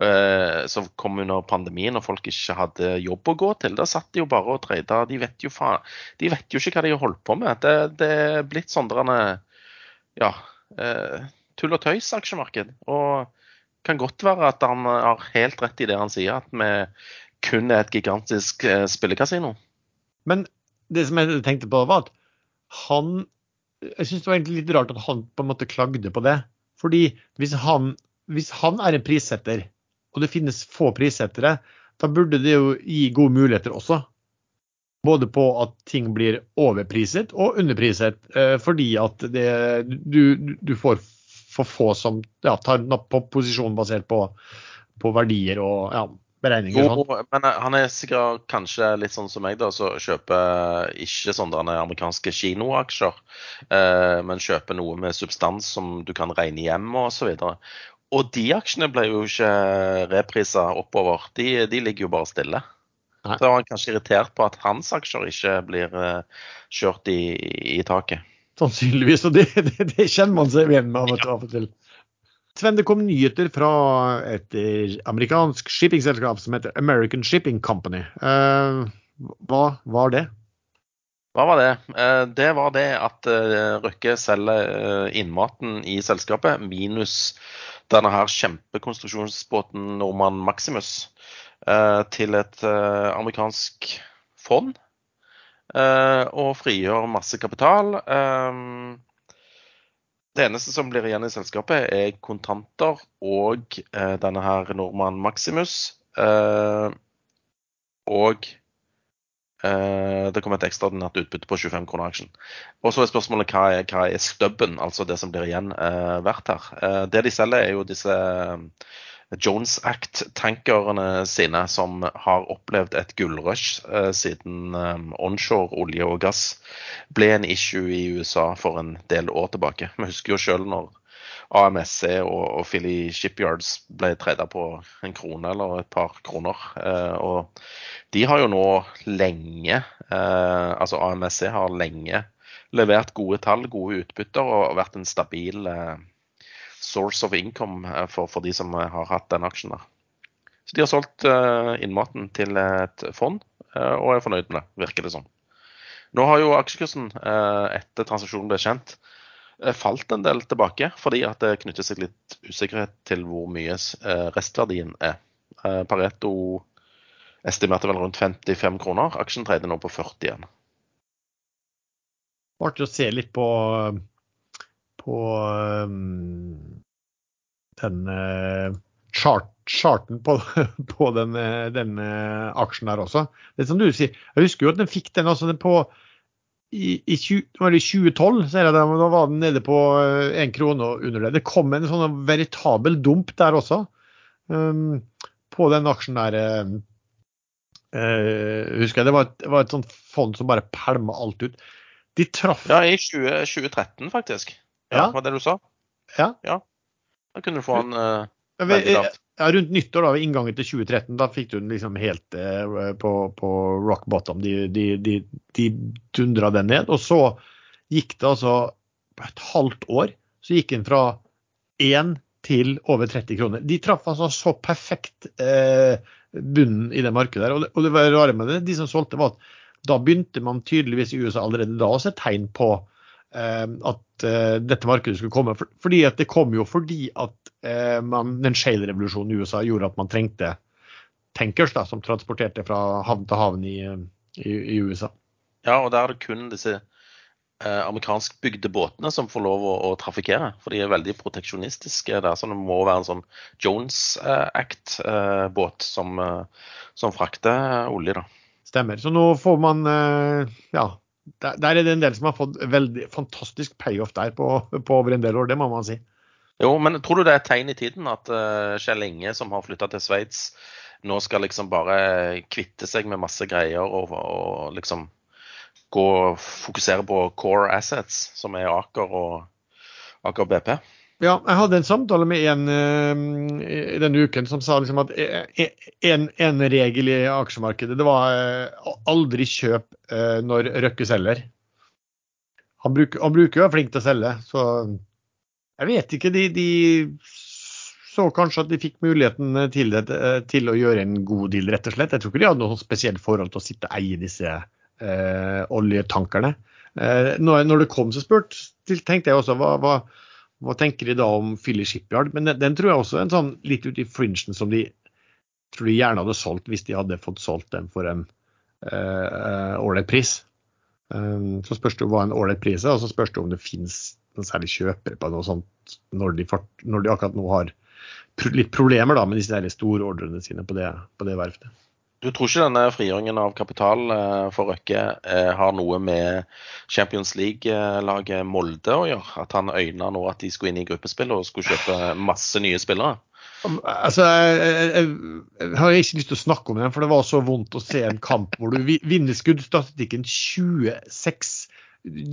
eh, som kom under pandemien og folk ikke hadde jobb å gå til. Da satt de jo bare og trada. De vet jo faen De vet jo ikke hva de har holdt på med. Det, det er blitt sånn ja, eh, tull og tøys aksjemarked. Og kan godt være at han har helt rett i det han sier, at vi kun er et gigantisk eh, spillekasino. Men det som jeg tenkte på, var at han Jeg syns det var egentlig litt rart at han på en måte klagde på det. Fordi hvis han, hvis han er en prissetter, og det finnes få prissettere, da burde det jo gi gode muligheter også. Både på at ting blir overpriset og underpriset, eh, fordi at det, du, du, får for få som ja, tar på posisjon basert på, på verdier og ja, beregninger. Jo, sånn. men eh, han er sikkert kanskje litt sånn som meg, da, som kjøper ikke sånne amerikanske kinoaksjer, eh, men kjøper noe med substans som du kan regne hjem og så videre. Og de aksjene ble jo ikke reprisa oppover. De, de, ligger jo bare stille. Nei. Så var han kanskje irritert på at hans aksjer ikke blir uh, kjørt i, i, taket. Sannsynligvis, og det, det, det kjenner man seg igjen med av og til. Sven, det kom nyheter fra et amerikansk shippingselskap som heter American Shipping Company. Eh, hva var det? Hva var det? Eh, det var det at eh, Røkke selger innmaten i selskapet, minus denne her kjempekonstruksjonsbåten Norman Maximus, til et amerikansk fond. Og frigjør masse kapital. Det eneste som blir igjen i selskapet, er kontanter og eh, denne her nordmannen Maximus. Eh, og eh, det kommer et ekstraordinært utbytte på 25 kroner aksjen. Og så er spørsmålet hva er, hva er stubben, altså det som blir igjen, eh, verdt her. Eh, det de selger, er jo disse Jones Act-tankerne sine, som har opplevd et gullrush eh, siden eh, onshore olje og gass ble en issue i USA for en del år tilbake. Vi husker jo selv når AMSC og, Philly Shipyards ble treda på en krone eller et par kroner. Eh, og de har jo nå lenge, altså AMSC har lenge levert gode tall, gode utbytter og vært en stabil eh, source of income eh, for, for, de som eh, har hatt den aksjen. der. Så de har solgt uh, innmaten til et fond, og er fornøyd med det, virker det som. Nå har jo aksjekursen etter transaksjonen ble kjent, falt en del tilbake, fordi at det knytter seg litt usikkerhet til hvor mye restverdien er. Pareto estimerte vel rundt 55 kroner. Aksjen treide nå på 40 igjen. Artig å se litt på på um, den uh, chart, charten på, [laughs] på den, uh, den uh, aksjen der også. Det er som du sier, Jeg husker jo at den fikk den også den på i, i, 20, 2012 så jeg, da var den nede på én krone under det. Det kom en sånn veritabel dump der også. Um, på den aksjen der. Uh, husker jeg, Det var et, det var et sånt fond som bare pælma alt ut. De traff Ja, i 20, 2013, faktisk. Ja, var det du sa? Ja. ja. Da kunne du få han uh, veldig lavt. Ja, rundt nyttår, da, ved inngangen til 2013, da fikk du den liksom helt uh, på, på, rock bottom. De, de, de, de dundra den ned. Og så gikk det altså et halvt år, så gikk den fra 1 til over 30 kroner. De traff altså så perfekt uh, bunnen i det markedet der. Og det, og det var rare med det, de som solgte, var at da begynte man tydeligvis i USA allerede da å se tegn på at uh, dette markedet skulle komme. For, fordi at Det kom jo fordi at uh, man, den shale-revolusjonen i USA gjorde at man trengte tankers da, som transporterte fra havn til havn i, i, i USA. Ja, og der er det kun disse eh, amerikanskbygde båtene som får lov å, å, trafikkere. For de er veldig proteksjonistiske der. Så det må være en sånn Jones Act-båt som, som, frakter olje, da. Stemmer. Så nå får man ja, der, der, er det en del som har fått veldig fantastisk payoff der på, på, over en del år, det må man si. Jo, men tror du det er et tegn i tiden at uh, Kjell Inge, som har flytta til Sveits, nå skal liksom bare kvitte seg med masse greier og, og liksom gå og fokusere på core assets, som er Aker og Aker BP? Ja, jeg hadde en samtale med en uh, denne uken som sa liksom at en, en, regel i aksjemarkedet det var uh, aldri kjøp uh, når Røkke selger. Han, bruk, han bruker jo være flink til å selge, så jeg vet ikke. De, de, så kanskje at de fikk muligheten til, det, til å gjøre en god deal, rett og slett. Jeg tror ikke de hadde noe spesielt forhold til å sitte og eie disse oljetankerne. Når, når, det kom så spurt, tenkte jeg også hva, hva hva tenker de da om Philly Shipyard? Men den, den tror jeg også er en sånn litt ute i fringen som de tror de gjerne hadde solgt hvis de hadde fått solgt den for en eh, ålreit uh, pris. Um, så spørs det hva en ålreit pris er, og så spørs det om det finnes noen særlig kjøpere på noe sånt når de, når de akkurat nå har litt problemer da, med disse store ordrene sine på det, på det verftet. Du tror ikke denne frigjøringen av kapital eh, for Røkke eh, har noe med Champions League-laget Molde å gjøre? At han øyna nå at de skulle inn i gruppespill og skulle kjøpe masse nye spillere? Altså, jeg, jeg, jeg, har ikke lyst til å snakke om den, for det var så vondt å se en kamp hvor du vinner skuddstatistikken 26,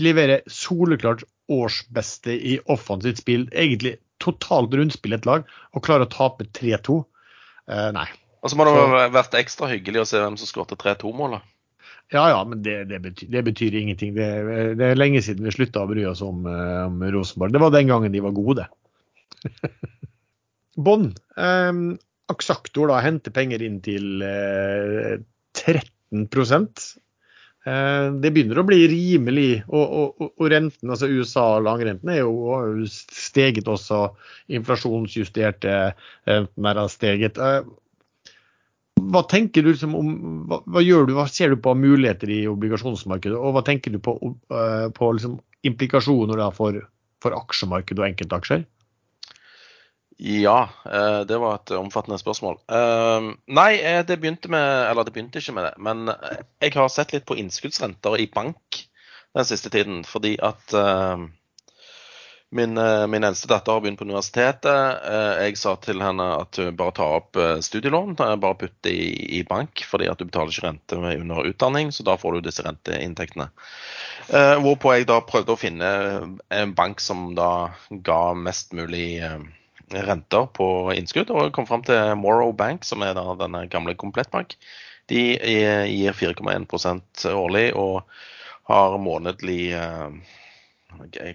leverer soleklart årsbeste i offensivt spill, egentlig totalt rundspill et lag, og klarer å tape 3-2. Uh, eh, nei, og så må det ha vært ekstra hyggelig å se hvem som skåret 3-2-målet. Ja, ja, men det, det, betyr, det betyr, ingenting. Det, det, er lenge siden vi slutta å bry oss om, eh, om, Rosenborg. Det var den gangen de var gode. [laughs] Bånn. Um, Aksaktor da henter penger inn til uh, 13 uh, Det begynner å bli rimelig. Og, og, og renten, altså USA langrenten er jo steget også. Inflasjonsjusterte renten er steget. Hva tenker du liksom om hva, hva, gjør du, hva ser du på muligheter i obligasjonsmarkedet, og hva tenker du på, uh, på liksom implikasjoner for, for aksjemarkedet og enkeltaksjer? Ja, eh, det var et omfattende spørsmål. Eh, nei, det begynte med Eller det begynte ikke med det. Men jeg har sett litt på innskuddsrenter i bank den siste tiden. Fordi at Min, eh, min eldste datter har begynt på universitetet. Eh, jeg sa til henne at hun bare tar opp eh, studielån. Bare putt i, i, bank, fordi at du betaler ikke rente under utdanning. Så da får du disse renteinntektene. Hvorpå jeg da prøvde å finne en bank som da ga mest mulig renter på innskudd, og kom fram til Morrow Bank, som er da denne gamle komplettbank. De gir 4,1% årlig og har månedlig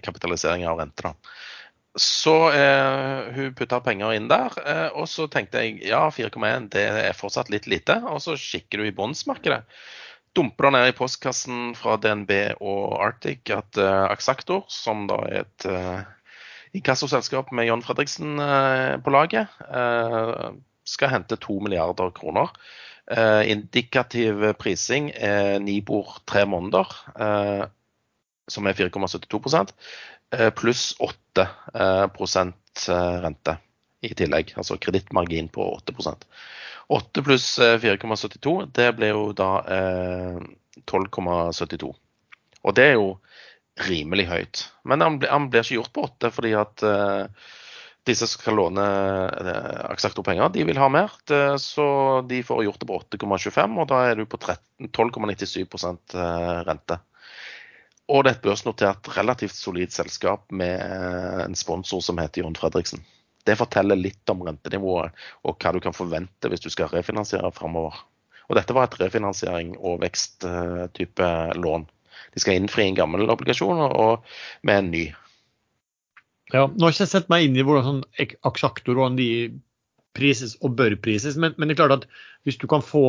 kapitalisering av rente. da. Så eh, hun putta penger inn der, eh, og så tenkte jeg ja, 4,1 det er fortsatt litt lite. Og så kikker du i bondsmarkedet. Dumper det ned i postkassen fra DNB og Arctic at eh, Axactor, som da er et eh, inkassoselskap med John Fredriksen eh, på laget, eh, skal hente 2 milliarder kroner. Eh, indikativ prising er Nibor tre måneder. Eh, som er 4,72 eh, pluss 8 eh, eh, rente i tillegg. Altså kredittmargin på 8% 8 pluss 4,72, det blir jo da 12,72. Og det er jo rimelig høyt. Men han, blir ikke gjort på 8 fordi at disse som skal låne Axactor-penger, de vil ha mer. Så de får gjort det på 8,25, og da er du på 12,97% rente. Og det er et børsnotert, relativt solid selskap med en sponsor som heter John Fredriksen. Det forteller litt om rentenivået og hva du kan forvente hvis du skal refinansiere framover. Og dette var et refinansiering og veksttype lån. De skal innfri en gammel obligasjon og med en ny. Ja, nå har jeg ikke sett meg inn i hvordan sånn aksjaktor og de prises og bør prises, men, men, det er klart at hvis du kan få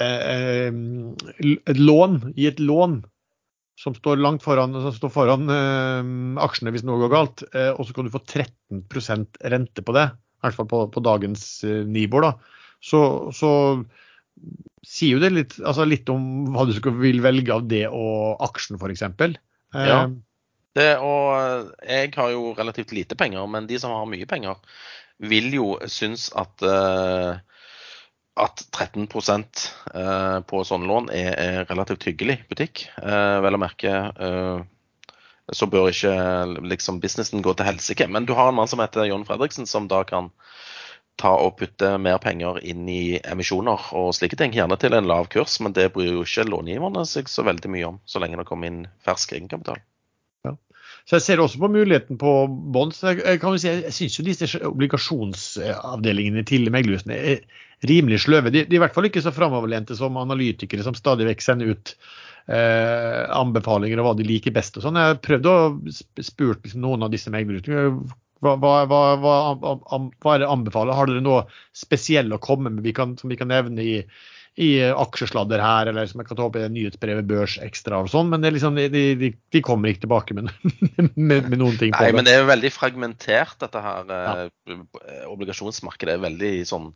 eh, eh et lån, gi et lån som står langt foran, står foran eh, aksjene hvis noe går galt, eh, og så kan du få 13% rente på det, i hvert fall på, på dagens eh, nivå, da, så, så sier jo det litt, altså litt, om hva du vil velge av det og aksjen, f.eks. Eh, ja. Det, og jeg har jo relativt lite penger, men de som har mye penger, vil jo synes at eh, at 13 eh, på sånne lån er, relativt hyggelig butikk. Eh, vel å merke eh, så bør ikke liksom businessen gå til helsike. Men du har en mann som heter John Fredriksen, som da kan ta og putte mer penger inn i emisjoner og slike ting. Gjerne til en lav kurs, men det bryr jo ikke långiverne seg så veldig mye om, så lenge det kommer inn fersk egenkapital. Ja. Så jeg ser også på muligheten på bonds. Jeg, kan jo si, jeg syns jo disse obligasjonsavdelingene til meglerhusene er rimelig sløve. De, de, er i hvert fall ikke så framoverlente som analytikere som stadig vekk sender ut eh, anbefalinger og hva de liker best. og sånn. Jeg har prøvd å spurt liksom, noen av disse meglerhusene hva, hva, hva, hva, er det anbefaler? Har dere noe spesielt å komme med vi kan, som vi kan nevne i, i aksjesladder her, eller som jeg kan ta opp i nyhetsbrevet Børs Ekstra og sånn, men liksom, de, de, de, kommer ikke tilbake med, [laughs] med, med noen ting på Nei, det. men det er jo veldig fragmentert, dette her. Ja. Eh, obligasjonsmarkedet er veldig sånn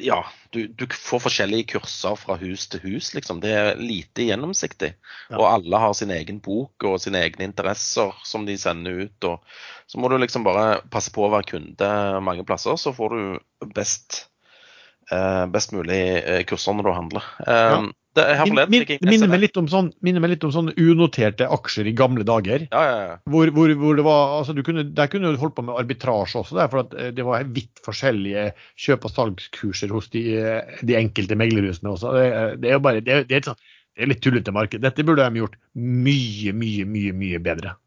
ja, du, du, får forskjellige kurser fra hus til hus, liksom. Det er lite gjennomsiktig. Ja. Og alle har sin egen bok og sine egne interesser som de sender ut. Og så må du liksom bare passe på å være kunde mange plasser, så får du best, eh, best mulig eh, kurser når du handler. Ja. Det, min, minner, meg litt om sånn, minner litt om sånne unoterte aksjer i gamle dager. Ja, ja, ja. Hvor, hvor, hvor, det var, altså du kunne, Der kunne du holdt på med arbitrasje også, der, for eh, det var vidt forskjellige kjøp- og salgskurser hos de, de enkelte meglerhusene også. Det, det, er jo bare, det, det, er sånn, det er litt tullete marked. Dette burde de gjort mye, mye, mye, mye bedre.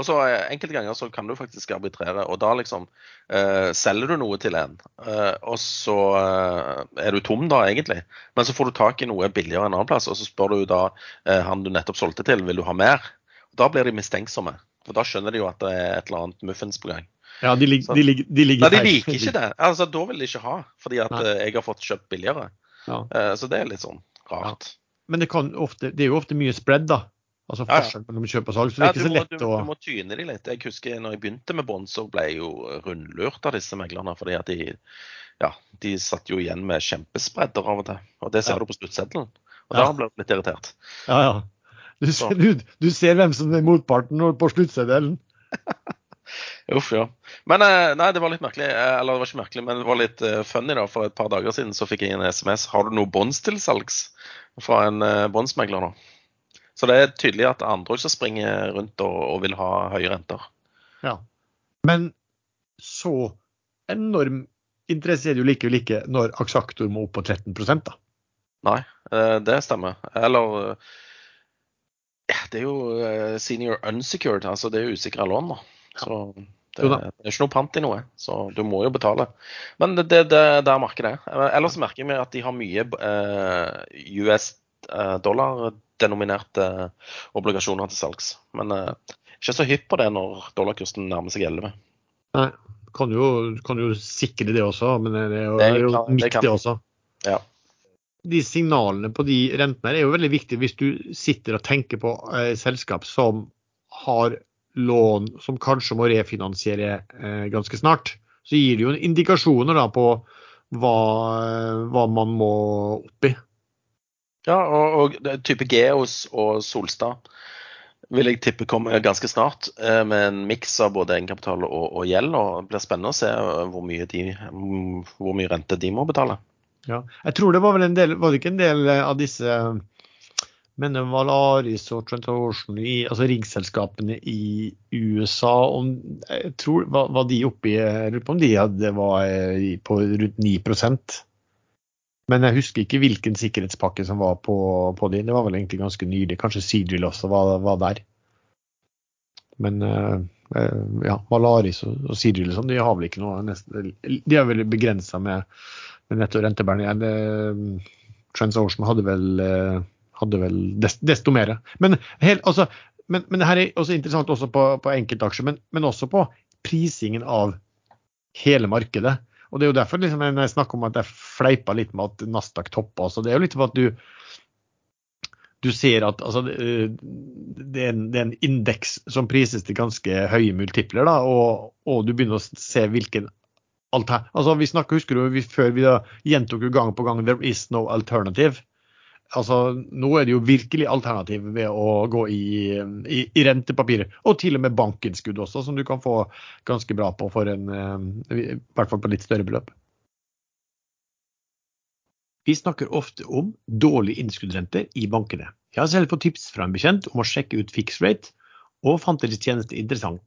Og så eh, Enkelte ganger så kan du faktisk arbitrere, og da liksom eh, selger du noe til en, eh, og så eh, er du tom da, egentlig. Men så får du tak i noe billigere en annen plass, og så spør du da eh, han du nettopp solgte til, vil du ha mer? Da blir de mistenksomme, for da skjønner de jo at det er et eller annet muffins på gang. Ja, de, lig, de, lig, de ligger Nei, de liker ikke det. Altså, Da vil de ikke ha, fordi at Nei. Eh, jeg har fått kjøpt billigere. Ja. så det er litt sånn rart. Ja. Men det, ofte, det, er jo ofte mye spread, da. Altså forskjell mellom kjøp og salg. Så det er ikke så lett du, å Du må tyne de litt. Jeg husker når jeg begynte med bånd, så ble jeg jo rundlurt av disse meglerne. fordi at de, ja, de satt jo igjen med kjempespredder av og til. Og det ser du på sluttseddelen. Og da ble jeg litt irritert. Ja, ja. Du ser, du, du ser hvem som er motparten på sluttseddelen. [laughs] Uff, ja. Men eh, nei, det var litt merkelig. Eh, eller det var ikke merkelig, men det var litt uh, funny. da, For et par dager siden så fikk jeg en SMS. Har du noe bonds til salgs? Fra en båndsmegler nå. Så det er tydelig at andre også springer rundt og, og vil ha høye renter. Ja, Men så enorm interesse er det jo likevel ikke når Aksaktor må opp på 13 da. Nei, eh, det stemmer. Eller Det er jo eh, senior unsecured, altså det er usikra lån. da. Så det, det, er ikke noe pant i noe, så du må jo betale. Men det, det, det der markedet er. Eh, ellers merker vi at de har mye eh, US dollar denominerte obligasjoner til salgs. Men uh, ikke så hypp på det når dollarkursen nærmer seg 11. Nei, kan jo, kan jo sikre det også, men det er jo, det, er jo viktig det også. Ja. De signalene på de rentene er jo veldig viktige hvis du sitter og tenker på eh, selskap som har lån som kanskje må refinansiere eh, ganske snart. Så gir det jo indikasjoner da på hva, eh, hva man må opp i. Ja, og, og type Geos og Solstad vil jeg tippe kommer ganske snart eh, med en miks av både egenkapital og, og, gjeld. og Det blir spennende å se hvor mye, de, hvor mye, rente de må betale. Ja, jeg tror det var vel en del, var det ikke en del av disse men Valaris og Transocean, altså riggselskapene i USA, om, jeg tror, var, var de oppe i Jeg lurer på om de hadde, var på rundt 9 men jeg husker ikke hvilken sikkerhetspakke som var på, på de. Det var vel egentlig ganske nylig. Kanskje Seadrill også var, var, der. Men uh, ja, Valaris og, og Seadrill sånn, de har vel ikke noe nesten, De er vel begrensa med, med netto rentebærende. Uh, Transocean hadde vel, hadde vel desto, desto mer. Men, altså, men, men, det her er også interessant også på, på enkeltaksjer, men, men også på prisingen av hele markedet. Og Det er jo derfor liksom, jeg snakker om at jeg fleipa litt med at Nasdaq toppa. Så det er jo litt for at du, du ser at altså, det, er en, en indeks som prises til ganske høye multipler, da, og, og du begynner å se hvilken alter... Altså, vi snakket, Husker du vi, før vi da gjentok gang på gang 'there is no alternative'? Altså, nå er det jo virkelig alternativ ved å gå i, i, i, rentepapirer. Og til og med bankinnskudd også, som du kan få ganske bra på for en eh, I hvert fall på litt større beløp. Vi snakker ofte om dårlig innskuddrente i bankene. Jeg har selv fått tips fra en bekjent om å sjekke ut Fixrate, og fant deres tjeneste interessant.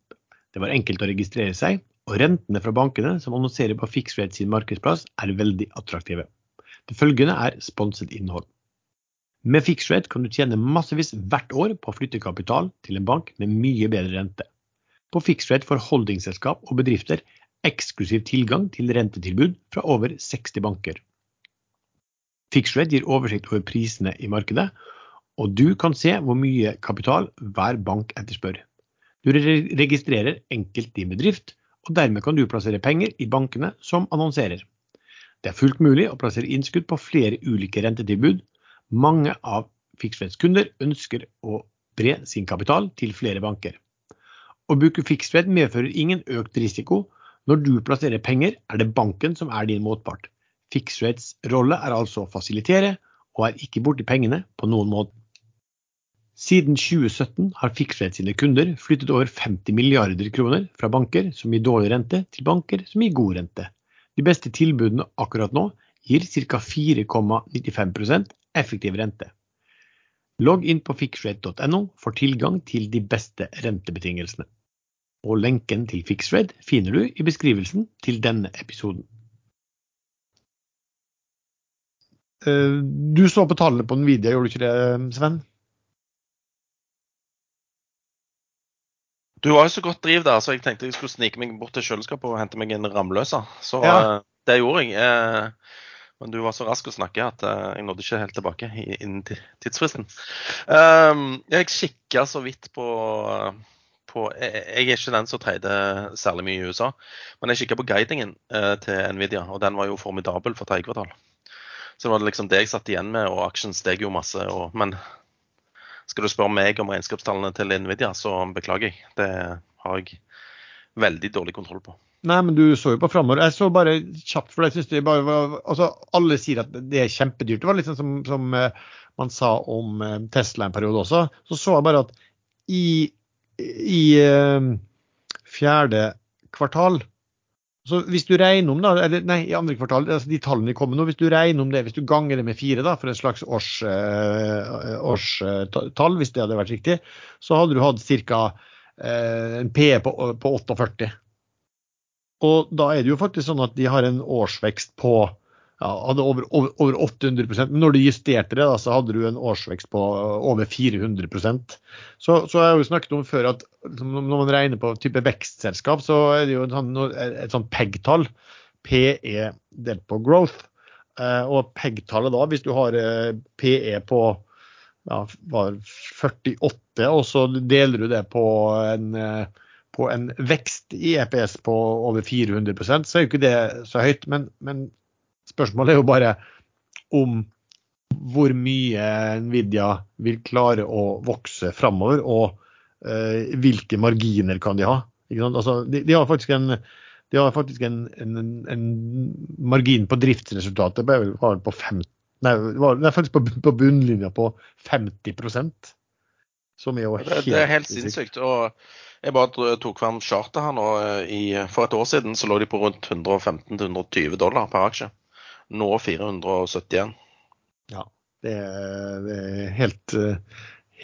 Det var enkelt å registrere seg, og rentene fra bankene som annonserer på Fixrate sin markedsplass, er veldig attraktive. Det følgende er sponset innhold. Med FixRate kan du tjene massevis hvert år på å flytte kapital til en bank med mye bedre rente. På FixRate får holdingselskap og bedrifter eksklusiv tilgang til rentetilbud fra over 60 banker. FixRate gir oversikt over prisene i markedet, og du kan se hvor mye kapital hver bank etterspør. Du registrerer enkelt din bedrift, og dermed kan du plassere penger i bankene som annonserer. Det er fullt mulig å plassere innskudd på flere ulike rentetilbud. Mange av Fixreds kunder ønsker å bre sin kapital til flere banker. Å bruke Fixred medfører ingen økt risiko. Når du plasserer penger, er det banken som er din motpart. Fixreds rolle er altså å fasilitere, og er ikke borti pengene på noen måte. Siden 2017 har Fixred sine kunder flyttet over 50 milliarder kroner fra banker som gir dårlig rente, til banker som gir god rente. De beste tilbudene akkurat nå gir ca. 4,95 effektiv rente. Logg inn på fixrate.no for tilgang til de beste rentebetingelsene. Og lenken til Fixrate finner du i beskrivelsen til denne episoden. Eh, du så på tallene på Nvidia, gjorde du ikke det, Sven? Du var jo så godt driv der, så jeg tenkte jeg skulle snike meg bort til kjøleskapet og hente meg en ramløse. Så Ja. eh, det gjorde jeg. Men du var så rask å snakke at eh, jeg nådde ikke helt tilbake innen tidsfristen. Um, jeg kikka så vidt på, på jeg, er ikke den som trader særlig mye i USA, men jeg kikka på guidingen eh, til Nvidia, og den var jo formidabel for tredje kvartal. Så det var liksom det jeg satt igjen med, og aksjen steg jo masse. Og, men skal du spørre meg om regnskapstallene til Nvidia, så beklager jeg. Det har jeg veldig dårlig kontroll på. Nei, men du så jo på framover. Jeg så bare kjapt, for jeg synes det bare var altså, Alle sier at det er kjempedyrt. Det var litt sånn som, som eh, man sa om eh, Tesla en periode også. Så så jeg bare at i, i eh, fjerde kvartal så Hvis du regner om da, eller nei, i andre kvartal, altså de tallene kommer nå, hvis du regner om det, hvis du ganger det med fire da, for en slags årstall, års, hvis det hadde vært riktig, så hadde du hatt ca. En P på, på 48. Og da er det jo faktisk sånn at de har en årsvekst på ja, hadde over, over, over 800% Men når du justerte det, da, så hadde du en årsvekst på over 400 Så, Så, jeg har jo snakket om før at liksom, når man regner på type vekstselskap, så er det jo et, sånn, et sånt PEG-tall. PE delt på growth. Eh, og PEG-tallet da, hvis du har eh, PE på ja, 48, og så deler du det på en eh, på en vekst i EPS på over 400% så er jo ikke det så høyt. Men, men, spørsmålet er jo bare om hvor mye Nvidia vil klare å vokse framover, og eh, hvilke marginer kan de ha. Altså, de, de, har faktisk en, de har faktisk en, en, en margin på driftsresultatet var på fem, Nei, var, nei faktisk på, på bunnlinja på 50% som er jo helt, det, det er helt sinnssykt. og jeg bare tok fram chartet her nå. I, for et år siden så lå de på rundt 115-120 dollar per aksje. Nå 471. Ja, det er, det er helt,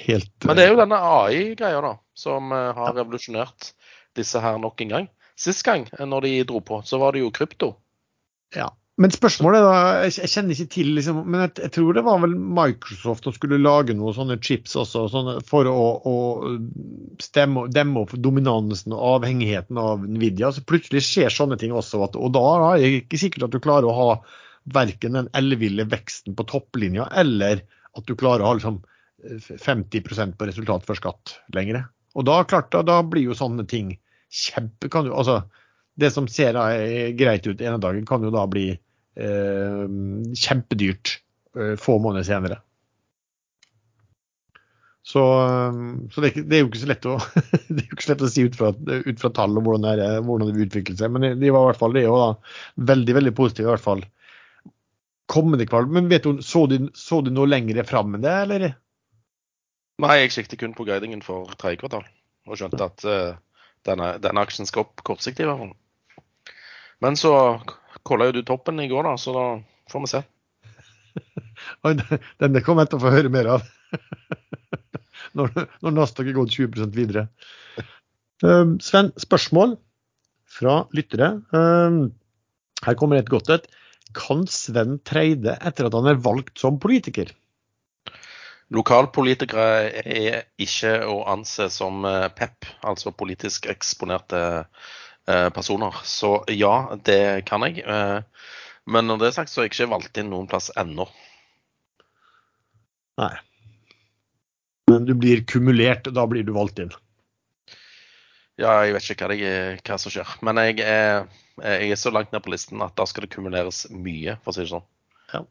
helt Men det er jo denne AI-greia da, som har revolusjonert disse her nok en gang. Sist gang når de dro på, så var det jo krypto. Ja, men spørsmålet da, jeg kjenner ikke til, liksom, men jeg, jeg, tror det var vel Microsoft som skulle lage noen sånne chips også, sånne, for å, å stemme, demme opp dominansen og avhengigheten av Nvidia. Så plutselig skjer sånne ting også, og da er det ikke sikkert at du klarer å ha verken den elleville veksten på topplinja, eller at du klarer å ha liksom 50 på resultat før skatt lenger. Og da, klart, da, da blir jo sånne ting kjempe... Kan du, altså, det som ser greit ut ene dagen, kan jo da bli eh, kjempedyrt eh, få måneder senere. Så, så det, det, er jo ikke så lett å, [laughs] så lett å si ut fra, ut fra tall og hvordan det, er, hvordan det utvikler seg. Men de var i hvert fall det er da, veldig veldig positive. i hvert fall kommende kvalg. Men vet du, så, du, så du noe lenger fram enn det, eller? Nei, jeg sikter kun på guidingen for tredje kvartal og skjønte at uh, denne, denne, aksjen skal opp kortsiktig i hvert fall. Men så kolla jo du toppen i går, da, så da får vi se. [laughs] Denne kommer jeg til å få høre mer av. [laughs] når, når Nasdaq er gått 20 videre. Uh, Sven, spørsmål fra lyttere. Uh, her kommer et godt et. Kan Sven Treide, etter at han er valgt som politiker? Lokalpolitikere er ikke å anse som PEP, altså politisk eksponerte personer. Så ja, det kan jeg. Men når det er sagt, så har jeg ikke valgt inn noen plass ennå. Nei. Men du blir kumulert, da blir du valgt inn? Ja, jeg vet ikke hva, det hva som skjer. Men jeg er, jeg er, så langt ned på listen at da skal det kumuleres mye, for å si det sånn. Ja.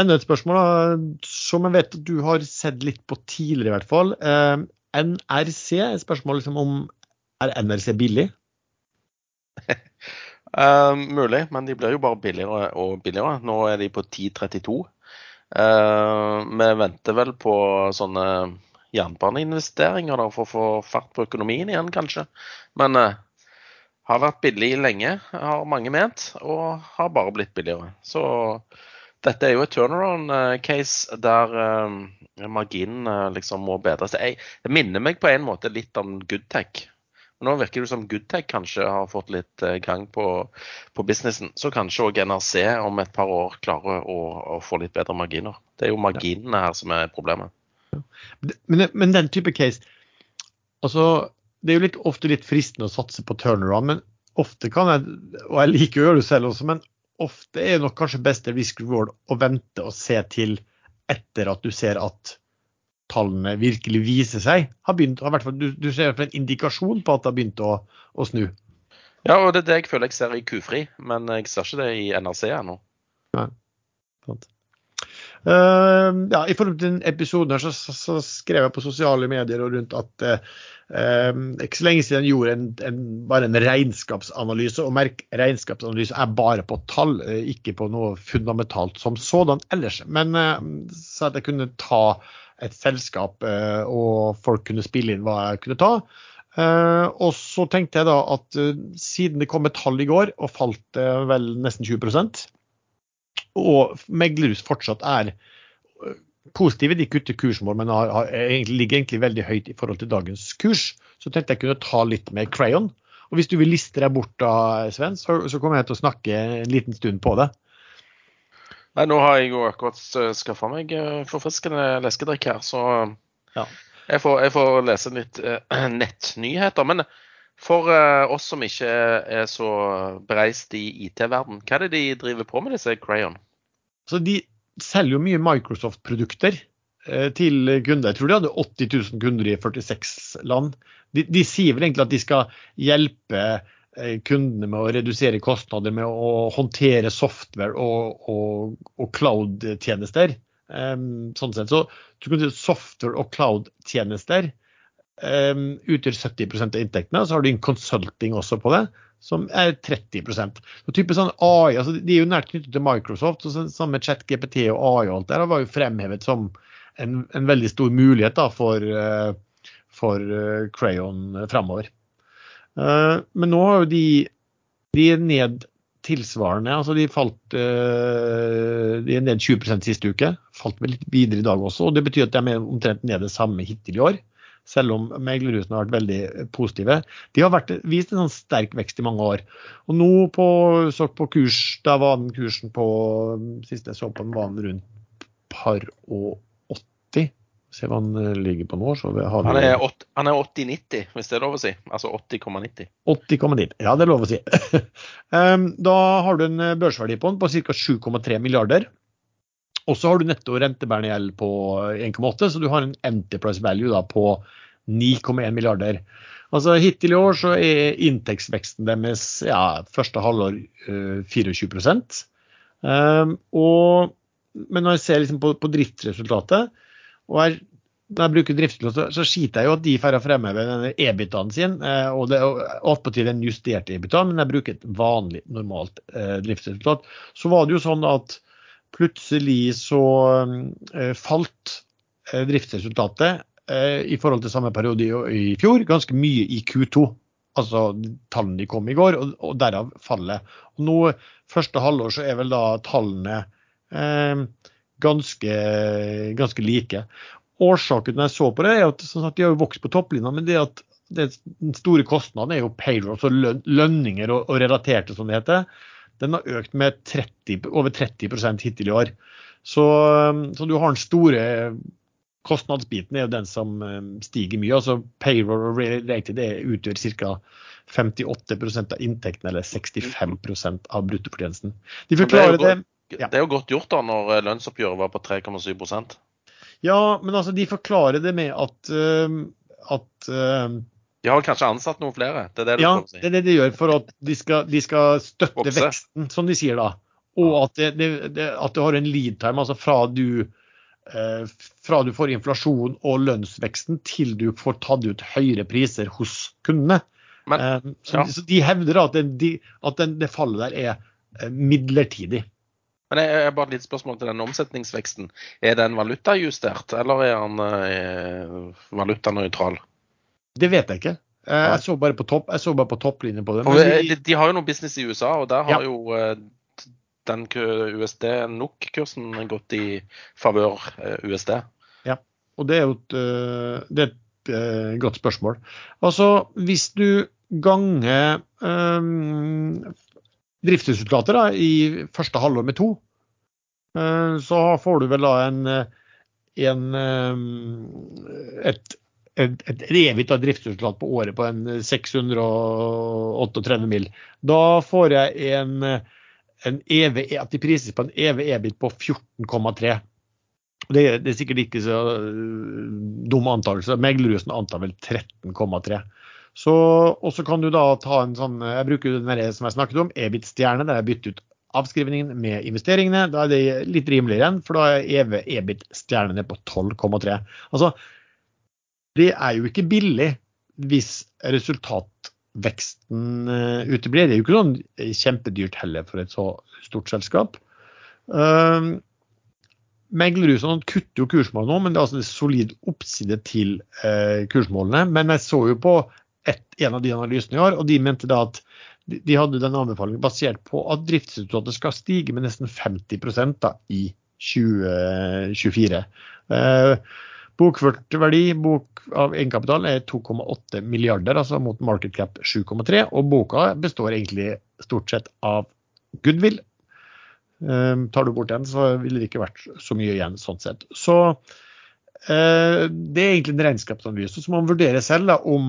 Enda et spørsmål da, som jeg vet at du har sett litt på tidligere, i hvert fall. Eh, NRC, spørsmål liksom om er NRC billig? Uh, [laughs] mulig, men de blir jo bare billigere og billigere. Nå er de på 1032. Uh, vi venter vel på sånne jernbaneinvesteringer da, for å få fart på økonomien igjen, kanskje. Men uh, har vært billig lenge, har mange ment, og har bare blitt billigere. Så dette er jo et turnaround-case der uh, marginen uh, liksom må bedres. Det, det minner meg på en måte litt om Goodtech. Nå virker det som Goodtech kanskje har fått litt gang på, på businessen. Så kanskje òg NRC om et par år klarer å, å, få litt bedre marginer. Det er jo marginene her som er problemet. Men, men, den type case altså, Det er jo litt, ofte litt fristende å satse på turnaround, men ofte kan jeg, og jeg liker å gjøre det selv også, men ofte er det nok kanskje beste risk reward å vente og se til etter at du ser at tallene virkelig viser seg. Har begynt, har fall, du, du ser en indikasjon på at det har begynt å, å, snu. Ja, og det er det jeg føler jeg ser i Kufri, men jeg ser ikke det i NRC ennå. Nei, sant. Uh, ja, I forhold til den episoden her, så, så, så, skrev jeg på sosiale medier og rundt at uh, ikke så lenge siden jeg gjorde en, en, bare en regnskapsanalyse. Og merk, regnskapsanalyse er bare på tall, uh, ikke på noe fundamentalt som sådan ellers. Men så at jeg kunne ta et selskap, og folk kunne spille inn hva jeg kunne ta. og så tenkte jeg da at siden det kom et tall i går og falt vel nesten 20% og meglerhus fortsatt er positive. De kutter kursmål, men har, har, ligger egentlig veldig høyt i forhold til dagens kurs. Så tenkte jeg kunne ta litt med Crayon. Og hvis du vil liste deg bort da, Sven, så, så kommer jeg til å snakke en liten stund på det. Nei, nå har jeg jo akkurat øh, skaffa meg øh, forfriskende leskedrikk her, så ja. jeg, får, jeg, får, lese litt uh, [clears throat] nettnyheter. Men for uh, oss som ikke er så bereist i IT-verden, hva er det de driver på med, disse Crayon? Så de selger jo mye Microsoft-produkter uh, til kunder. Jeg tror de hadde 80 000 kunder i 46 land. De, de sier vel egentlig at de skal hjelpe eh, kundene med å redusere kostnader med å håndtere software og, og, og cloud-tjenester. Sånn sett. Så du kan si software- og cloud-tjenester utgjør 70% av inntektene. Så har du en consulting også på det som er 30% og type sånn AI, altså De er jo nært knyttet til Microsoft. og Samme ChatGPT og AI og alt der var jo fremhevet som en, en veldig stor mulighet da, for, uh, for uh, Crayon framover. Uh, men nå har jo de, de er ned tilsvarende. altså De falt de er ned 20% siste uke. Falt vel litt videre i dag også. og Det betyr at de er omtrent ned det samme hittil i år selv om meglerhusene har vært veldig positive. De har vært, vist en sånn sterk vekst i mange år. Og nå på, så på kurs, da var den kursen på siste jeg så på den, var den rundt par og 80. Se hva han ligger på nå. han er, 80-90, hvis det er lov å si. Altså 80,90. 80,90, Ja, det er lov å si. [laughs] Da har du en børsverdi på den på ca. 7,3 milliarder. Og så har du netto rentebærende gjeld på 1,8, så du har en enterprise value da på 9,1 milliarder. Altså Hittil i år så er inntektsveksten deres ja, første halvår uh, 24 um, og, Men når jeg ser liksom på, på, driftsresultatet, og er, når jeg bruker driftslån, så skiter jeg jo at de får fremheve denne EBIT-en sin. Uh, og det er attpåtil en justert EBIT, men jeg bruker et vanlig, normalt eh, driftsresultat. Så var det jo sånn at Plutselig så eh, falt eh, driftsresultatet eh, i forhold til samme periode i fjor ganske mye i Q2. Altså tallene de kom i går, og, derav fallet. Og nå første halvår så er vel da tallene eh, ganske, ganske, like. Årsaken jeg så på det, er at, sånn at de har jo vokst på topplinja, men det at det, den store kostnaden er jo payroll, altså lønninger og, og relaterte, som det heter den har økt med 30, over 30 hittil i år. Så, så, du har den store kostnadsbiten er jo den som eh, stiger mye. altså Payroll og related det utgjør ca. 58 av inntekten, eller 65% av bruttofortjenesten. De forklarer det, ja. det er jo godt gjort da når eh, lønnsoppgjøret var på 3,7% Ja, men altså de forklarer det med at, uh, at uh, de har kanskje ansatt noen flere? Det er det du ja, si. det er det de gjør for at de skal, de skal støtte Vokse. veksten, som de sier da. Og at, det, det, at du har en lead time, altså fra du, uh, fra du får inflasjon og lønnsveksten til du får tatt ut høyere priser hos kundene. Men, så, ja. så, de hevder at, de, at den, det fallet der er midlertidig. Men jeg, jeg bare et litt spørsmål til den omsetningsveksten. Er den valutajustert, eller er den eh, valutanøytral? Det vet jeg ikke. Eh, jeg så bare på, topp, så bare på topplinjen på det. De, de, har jo noe business i USA, og der har ja. jo eh, den USD NOK-kursen gått i favør eh, USD. Ja, og det er jo et, det er et godt spørsmål. Altså, hvis du ganger um, driftsresultater i første halvår med to, uh, så får du vel da en, en et et, et revita driftsresultat på året på en 638 mil. Da får jeg en, en EV, at de prises på en EV-EBIT på 14,3. Det, det, er sikkert ikke så dum antakelse. Meglerhusen antar vel 13,3. Så, og så kan du da ta en sånn Jeg bruker den som jeg snakket om, EBIT-stjerne, der jeg bytter ut avskrivningen med investeringene. Da er det litt rimeligere igjen, for da er EBIT-stjernene på 12,3. Altså, det er jo ikke billig hvis resultatveksten eh, uteblir. Det er jo ikke sånn kjempedyrt heller for et så stort selskap. Uh, Meglerhusene kutter jo kursmål nå, men det er altså en solid oppside til uh, kursmålene. Men jeg så jo på et, en av de analysene i år, og de mente da at de, de hadde den anbefalingen basert på at driftsresultatet skal stige med nesten 50 da, i 2024. Eh, Bokført verdi bok av egenkapital er 2,8 milliarder, altså mot market cap 7,3. Og boka består egentlig stort sett av goodwill. Eh, tar du bort den, så ville det ikke vært så mye igjen sånn sett. Så det er egentlig en regnskapsanalyse. Så må man vurdere selv da, om,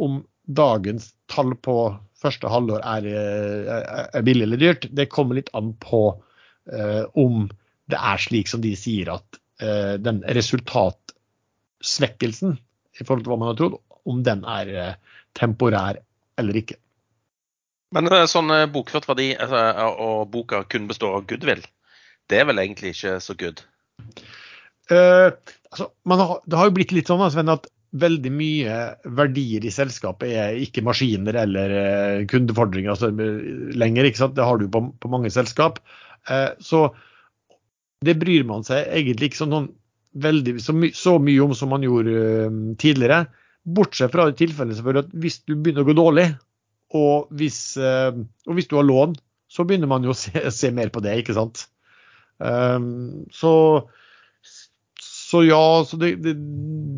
om, dagens tall på første halvår er, er, billig eller dyrt. Det kommer litt an på uh, om det er slik som de sier at uh, den resultatsvekkelsen i forhold til hva man har trodd, om den er eh, temporær eller ikke. Men eh, sånn eh, bokført verdi altså, og boka kun består av goodwill, det er vel egentlig ikke så good? Uh, altså, har, det har jo blitt litt sånn Sven, at veldig mye verdier i selskapet er ikke maskiner eller uh, kundefordringer altså, lenger. ikke sant? Det har du på, på mange selskap. Uh, så det bryr man seg egentlig ikke sånn veldig, så, my, så, mye om som man gjorde tidligere. Bortsett fra det tilfellet selvfølgelig at hvis du begynner å gå dårlig, og hvis, og hvis du har lån, så begynner man jo å se, se mer på det, ikke sant. Så, så, ja, så det, det,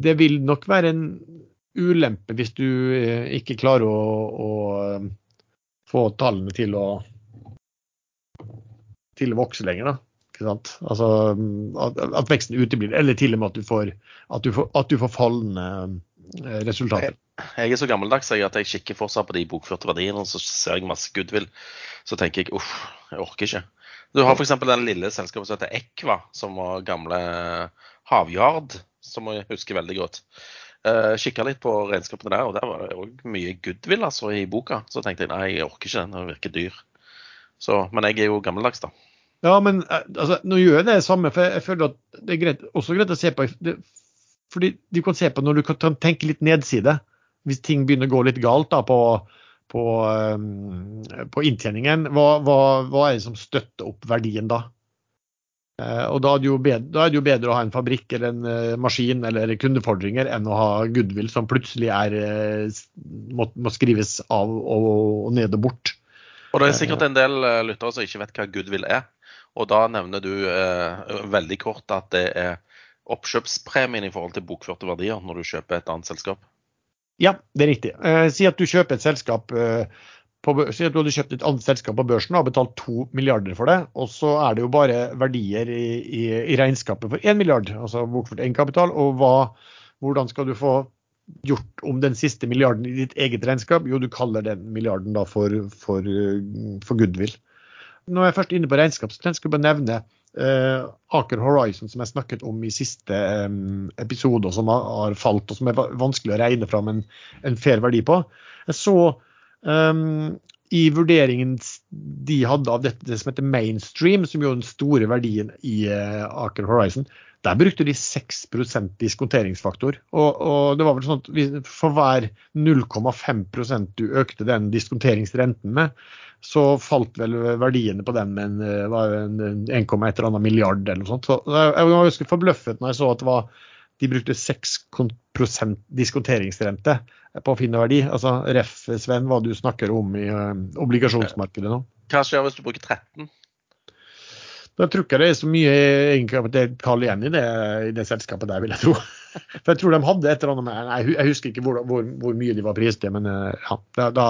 det, vil nok være en ulempe hvis du uh, ikke klarer å, å få tallene til å, til å vokse lenger. da. Altså, at, at, veksten uteblir, eller til og med at du får, at du får, at du får fallende eh, resultater. Jeg, jeg er så gammeldags at jeg kikker fortsatt på de bokførte verdiene, og så ser jeg masse goodwill. Så tenker jeg uff, jeg orker ikke. Du har f.eks. den lille selskapet som heter Equa, som var gamle Havyard, som jeg husker veldig godt. Uh, Kikka litt på regnskapene der, og der var det òg mye goodwill altså, i boka. Så tenkte jeg nei, jeg orker ikke den, den virker dyr. Så, men jeg er jo gammeldags, da. Ja, men eh, altså, nå gjør jeg det samme, for jeg føler at det er greit, også greit å se på det, fordi Du kan se på når du kan tenke litt nedside, hvis ting begynner å gå litt galt da, på, på, um, på inntjeningen. Hva, hva, hva, er det som støtter opp verdien da? Uh, og da er, bedre, da er, det jo bedre, å ha en fabrikk eller en uh, maskin eller kundefordringer enn å ha goodwill som plutselig er, uh, må, må, skrives av og, og, ned og bort. Og det er sikkert en del lyttere som ikke vet hva goodwill er. Og da nevner du eh, veldig kort at det er oppkjøpspremien i forhold til bokførte verdier når du kjøper et annet selskap. Ja, det er riktig. Eh, si at du kjøper et selskap eh, på, Si at du hadde kjøpt et annet selskap på børsen og betalt to milliarder for det, og så er det jo bare verdier i, i, i regnskapet for én milliard, altså bortført egenkapital. Og hva, hvordan skal du få gjort om den siste milliarden i ditt eget regnskap? Jo, du kaller den milliarden da for, for, for goodwill. Når jeg er først inne på regnskapstrend, skal jeg bare nevne eh, Aker Horizon, som jeg snakket om i siste eh, episode, og som har, har, falt, og som er vanskelig å regne fram en, en fair verdi på. Jeg så eh, I vurderingen de hadde av dette det som heter mainstream, som jo er den store verdien i uh, Aker Horizon, der brukte de 6% diskonteringsfaktor. Og, og, det var vel sånn at for hver 0,5% du økte den diskonteringsrenten med, så falt vel verdiene på den med en, en 1,1 eller annet milliard eller noe sånt. Så jeg jeg husker forbløffet når jeg så at det var de brukte 6% diskonteringsrente på å finne verdi. Altså ref, Sven, hva du snakker om i uh, obligasjonsmarkedet nå. Hva skjer hvis du bruker 13? Da tror ikke det er så mye egenkapital igjen i det, i det selskapet der, vil jeg tro. [laughs] For jeg tror de hadde et eller annet med Jeg husker ikke hvor, hvor, hvor mye de var prislige, men uh, ja, da, da,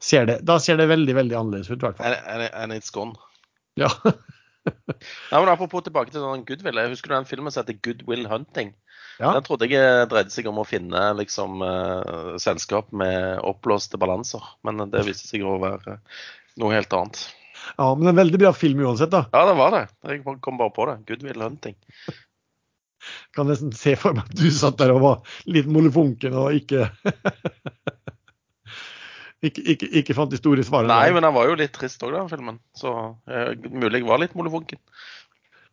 ser det, da, ser det, veldig veldig annerledes ut. hvert fall. And, and it's gone. Ja. [laughs] Nei, men Apropos tilbake til den Goodwill. Jeg husker du den filmen som heter Goodwill Hunting? Ja. Den trodde jeg dreide seg om å finne liksom, uh, selskap med oppblåste balanser, men det viste seg å være noe helt annet. Ja, Men en veldig bra film uansett, da. Ja, det var det. Jeg kom bare på det. Goodwill Hunting. [laughs] Kan nesten se for meg at du satt der og var litt molefonken og ikke [laughs] ikke, ikke, ikke, fant de store svarene. Nei, men han var jo litt trist òg, den filmen. Så uh, mulig jeg var litt molefonken.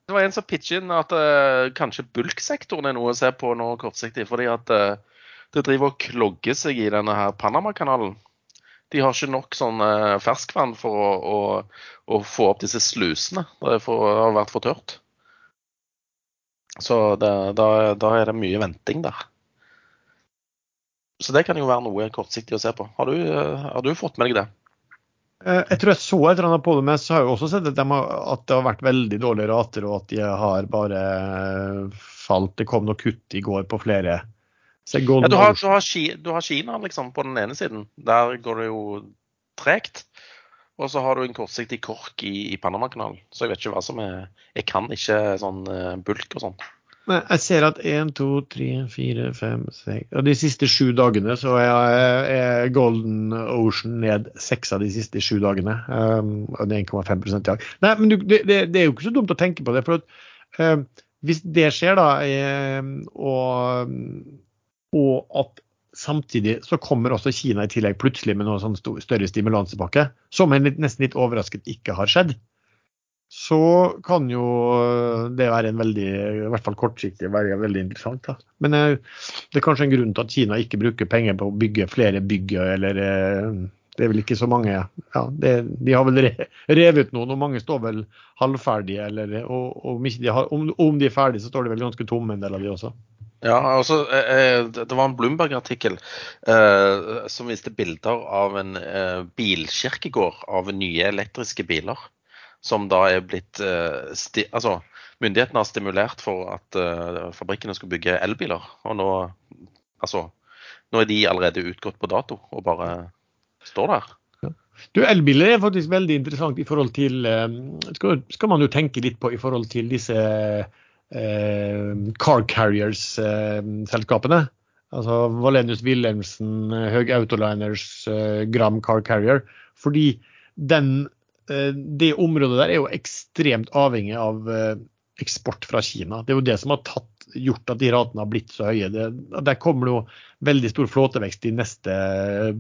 Det var en som pitchet inn at uh, kanskje bulksektoren er noe å se på nå kortsiktig. Fordi at uh, det driver og klogger seg i denne her Panamakanalen. De har ikke nok sånn uh, ferskvann for å, å, å, få opp disse slusene. Det, for, det har vært for tørt. Så det, da, da, er det mye venting der. Så det kan jo være noe kortsiktig å se på. Har du, har du fått med deg det? Eh, jeg tror jeg så et eller annet på det, men så har jeg også sett at, de har, at det har vært veldig dårlige rater, og at de har bare falt. Det kom noe kutt i går på flere. Ja, du, har, du, har du, har, Kina liksom på den ene siden. Der går det jo tregt. Og så har du en kortsiktig kork i, i Panamakanalen. Så jeg vet ikke hva som er Jeg kan ikke sånn eh, bulk og sånn. Men jeg ser at 1, 2, 3, 4, 5, 6 Og de siste sju dagene så er, Golden Ocean ned seks av de siste sju dagene. Um, og det er 1,5 i dag. Nei, men du, det, det, er jo ikke så dumt å tenke på det. for at, uh, Hvis det skjer, da, um, og, og at samtidig så kommer også Kina i tillegg plutselig med noe sånn større stimulansepakke, som en nesten litt overrasket ikke har skjedd så kan jo det være en veldig, i hvert fall kortsiktig, være veldig interessant. Da. Men eh, det er kanskje en grunn til at Kina ikke bruker penger på å bygge flere bygg, eller eh, det er vel ikke så mange ja, det, De har vel revet noen, og mange står vel halvferdige. Eller, og, og de har, om, om, de er ferdige, så står de vel ganske tomme, en del av de også. Ja, altså, eh, Det var en Bloomberg-artikkel eh, som viste bilder av en eh, bilkirkegård av nye elektriske biler som da er blitt uh, Altså, myndighetene har stimulert for at uh, fabrikkene skal bygge elbiler. Og nå, altså, nå er de allerede utgått på dato og bare står der. Du, Elbiler er faktisk veldig interessant i forhold til skal, skal, man jo tenke litt på i forhold til disse car carriers-selskapene. altså Valenius Wilhelmsen, Høg Autoliners, Gram Car Carrier. Fordi den Eh, det området der er jo ekstremt avhengig av eh, eksport fra Kina. Det er jo det som har tatt, gjort at de ratene har blitt så høye. Det, der kommer det jo veldig stor flåtevekst de neste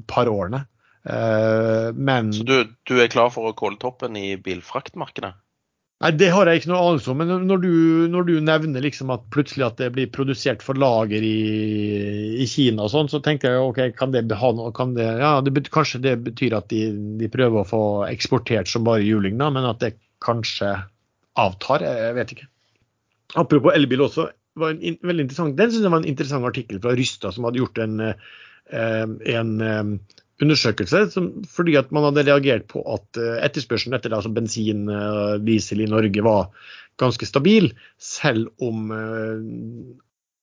par årene. Eh, men Så du, du er klar for å kåle toppen i bilfraktmarkedet? Nei, Det har jeg ikke noe anelse om. Men når du, når du, nevner liksom at plutselig at det blir produsert for lager i, i Kina og sånn, så tenker jeg ok, kan det kan det, ja, det, Kanskje det betyr at de, de, prøver å få eksportert som bare juling, da, men at det kanskje avtar. Jeg vet ikke. Apropos elbil også. var en, veldig interessant, Den synes jeg var en interessant artikkel fra Rysta, som hadde gjort en, eh, en eh, undersøkelse som, fordi at man hadde reagert på at uh, etterspørselen etter altså bensin og uh, diesel i Norge var ganske stabil, selv om uh,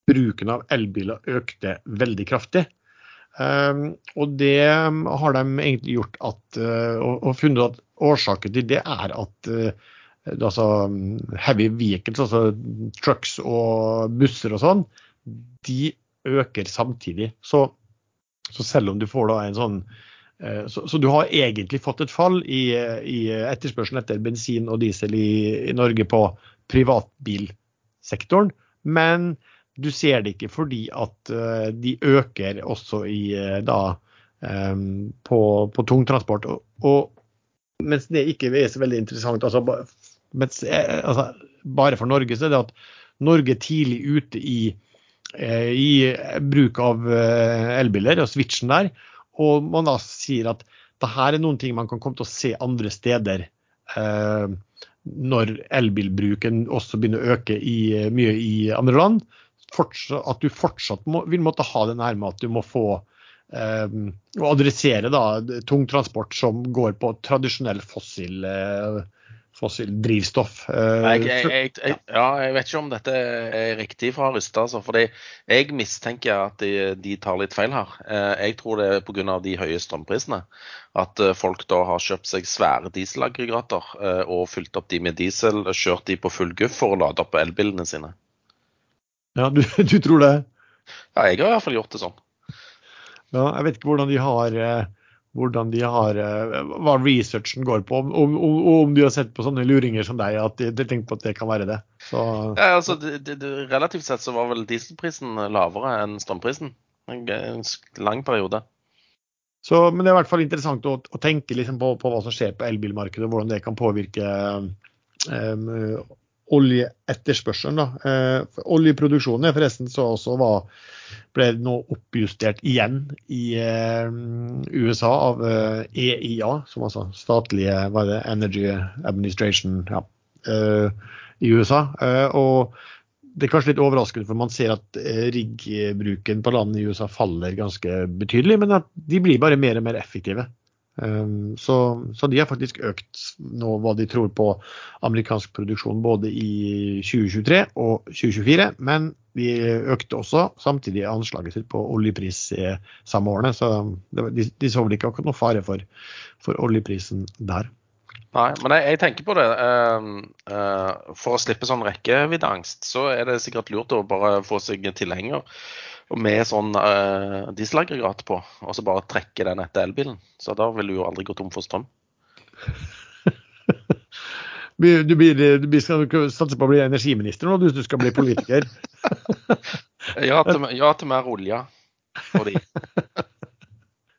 bruken av elbiler økte veldig kraftig. Um, og det har de egentlig gjort at, uh, og, og, funnet at årsaken til det er at uh, altså, heavy vehicles, altså trucks og busser og sånn, de øker samtidig. Så, så selv om du får da en sånn uh, så, så, du har egentlig fått et fall i, i etterspørselen etter bensin og diesel i, i Norge på privatbilsektoren, men du ser det ikke fordi at uh, de øker også i uh, da på, på tungtransport. Og, og, mens det ikke er så veldig interessant, altså, mens, altså, bare for Norge, så er det at Norge tidlig ute i, i bruk av elbiler og switchen der. Og man da sier at det her er noen ting man kan komme til å se andre steder når elbilbruken også begynner å øke i, mye i andre land fortsatt, at du fortsatt må, vil måtte ha den her at du må få eh, å adressere da, tungtransport som går på tradisjonell fossil, uh, fossil drivstoff. Uh, jeg, jeg, jeg, ja, jeg vet ikke om dette er riktig fra Rysta, altså, fordi jeg mistenker at de, de, tar litt feil her. Uh, jeg tror det er pga. de høye strømprisene. At folk da har kjøpt seg svære dieselaggregater og fylt opp de med diesel, kjørt de på full guff for å lade opp elbilene sine. Ja, du, [laughs] du, tror det? Ja, jeg har i hvert fall gjort det sånn. Ja, jeg vet ikke hvordan de har, eh, hvordan de har eh, hva researchen går på, om, om, om, de har sett på sånne luringer som deg, at de, de tenker på at det kan være det. Så... Ja, altså, det, det, Relativt sett så var vel dieselprisen lavere enn strømprisen. En, en lang periode. Så, men det er i hvert fall interessant å, å tenke liksom på, på, hva som skjer på elbilmarkedet, og hvordan det kan påvirke um, oljeetterspørselen. Eh, oljeproduksjonen er forresten så også var, ble nå oppjustert igjen i eh, USA av eh, EIA, som altså statlige hva det, Energy Administration ja, eh, i USA. Og det er kanskje litt overraskende, for man ser at riggbruken på land i USA faller ganske betydelig, men at de blir bare mer og mer effektive. Um, så, så, de har faktisk økt nå hva de tror på amerikansk produksjon både i 2023 og 2024. Men de økte også samtidig anslaget sitt på oljepris i samme årene. Så de, de så vel ikke akkurat noe fare for, for oljeprisen der. Nei, men jeg, jeg tenker på det. Uh, uh, for å slippe sånn rekkeviddeangst, så er det sikkert lurt å bare få seg tilhenger med sånn uh, dieselaggregat på, og så bare trekke den etter elbilen. Så da vil du jo aldri gå tom for strøm. [laughs] du, blir, du blir, skal satse på å bli energiminister nå, hvis du skal bli politiker? [laughs] ja, til, ja, til mer olje for de. [laughs]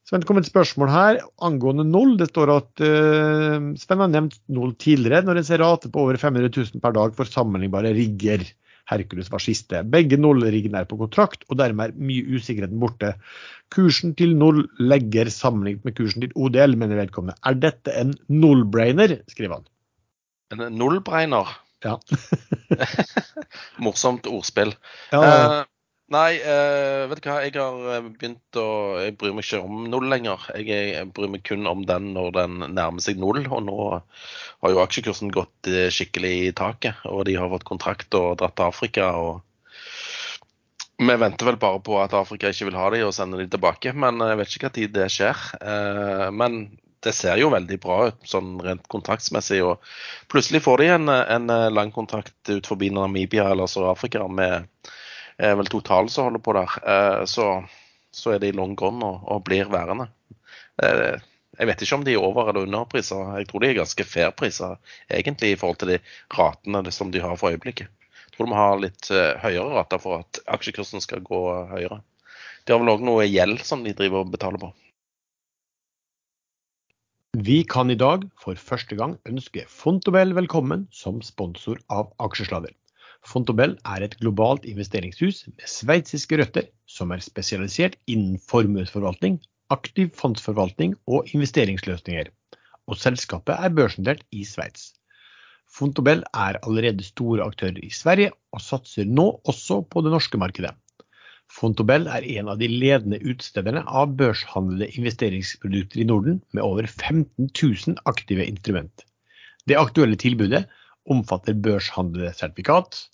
Sven, det kom et spørsmål her angående null. Det står at uh, Sven har nevnt null tidligere når en ser rate på over 500 000 per dag for sammenlignbare rigger. Hercules var siste. Begge Noll-riggene er på kontrakt, og dermed er mye usikkerheten borte. Kursen til Noll legger sammenlignet med kursen til ODL, mener vedkommende. Er dette en null-brainer, skriver han. En null-brainer? Ja. [laughs] Morsomt ordspill. Ja, ja. Nei, uh, vet du hva. Jeg har eh, begynt å Jeg bryr meg ikke om null lenger. Jeg, jeg, bryr meg kun om den når den nærmer seg null. Og nå har jo aksjekursen gått eh, skikkelig i taket. Og de har fått kontrakt og dratt til Afrika. og vi venter vel bare på at Afrika ikke vil ha dem og sender dem tilbake. Men jeg vet ikke hva tid det skjer. Uh, men det ser jo veldig bra ut sånn rent kontraktsmessig. Og plutselig får de en, en lang kontrakt ut forbi Namibia eller Sør-Afrika med er vel Total som holder på der, eh, så, så er de long gone og, og blir værende. Eh, jeg vet ikke om de er over- eller underpriser. Jeg tror de er ganske fair priser egentlig i forhold til de ratene som de har for øyeblikket. Jeg tror de må ha litt eh, høyere rater for at aksjekursen skal gå høyere. De har vel òg noe gjeld som de driver og betaler på. Vi kan i dag for første gang ønske Fontobel velkommen som sponsor av Aksjesladder. Fontobel er et globalt investeringshus med sveitsiske røtter som er spesialisert innen formuesforvaltning, aktiv fondsforvaltning og investeringsløsninger. Og selskapet er børsnotert i Sveits. Fontobel er allerede store aktører i Sverige, og satser nå også på det norske markedet. Fontobel er en av de ledende utstederne av børshandlede investeringsprodukter i Norden, med over 15 000 aktive instrument. Det aktuelle tilbudet omfatter børshandlede sertifikat,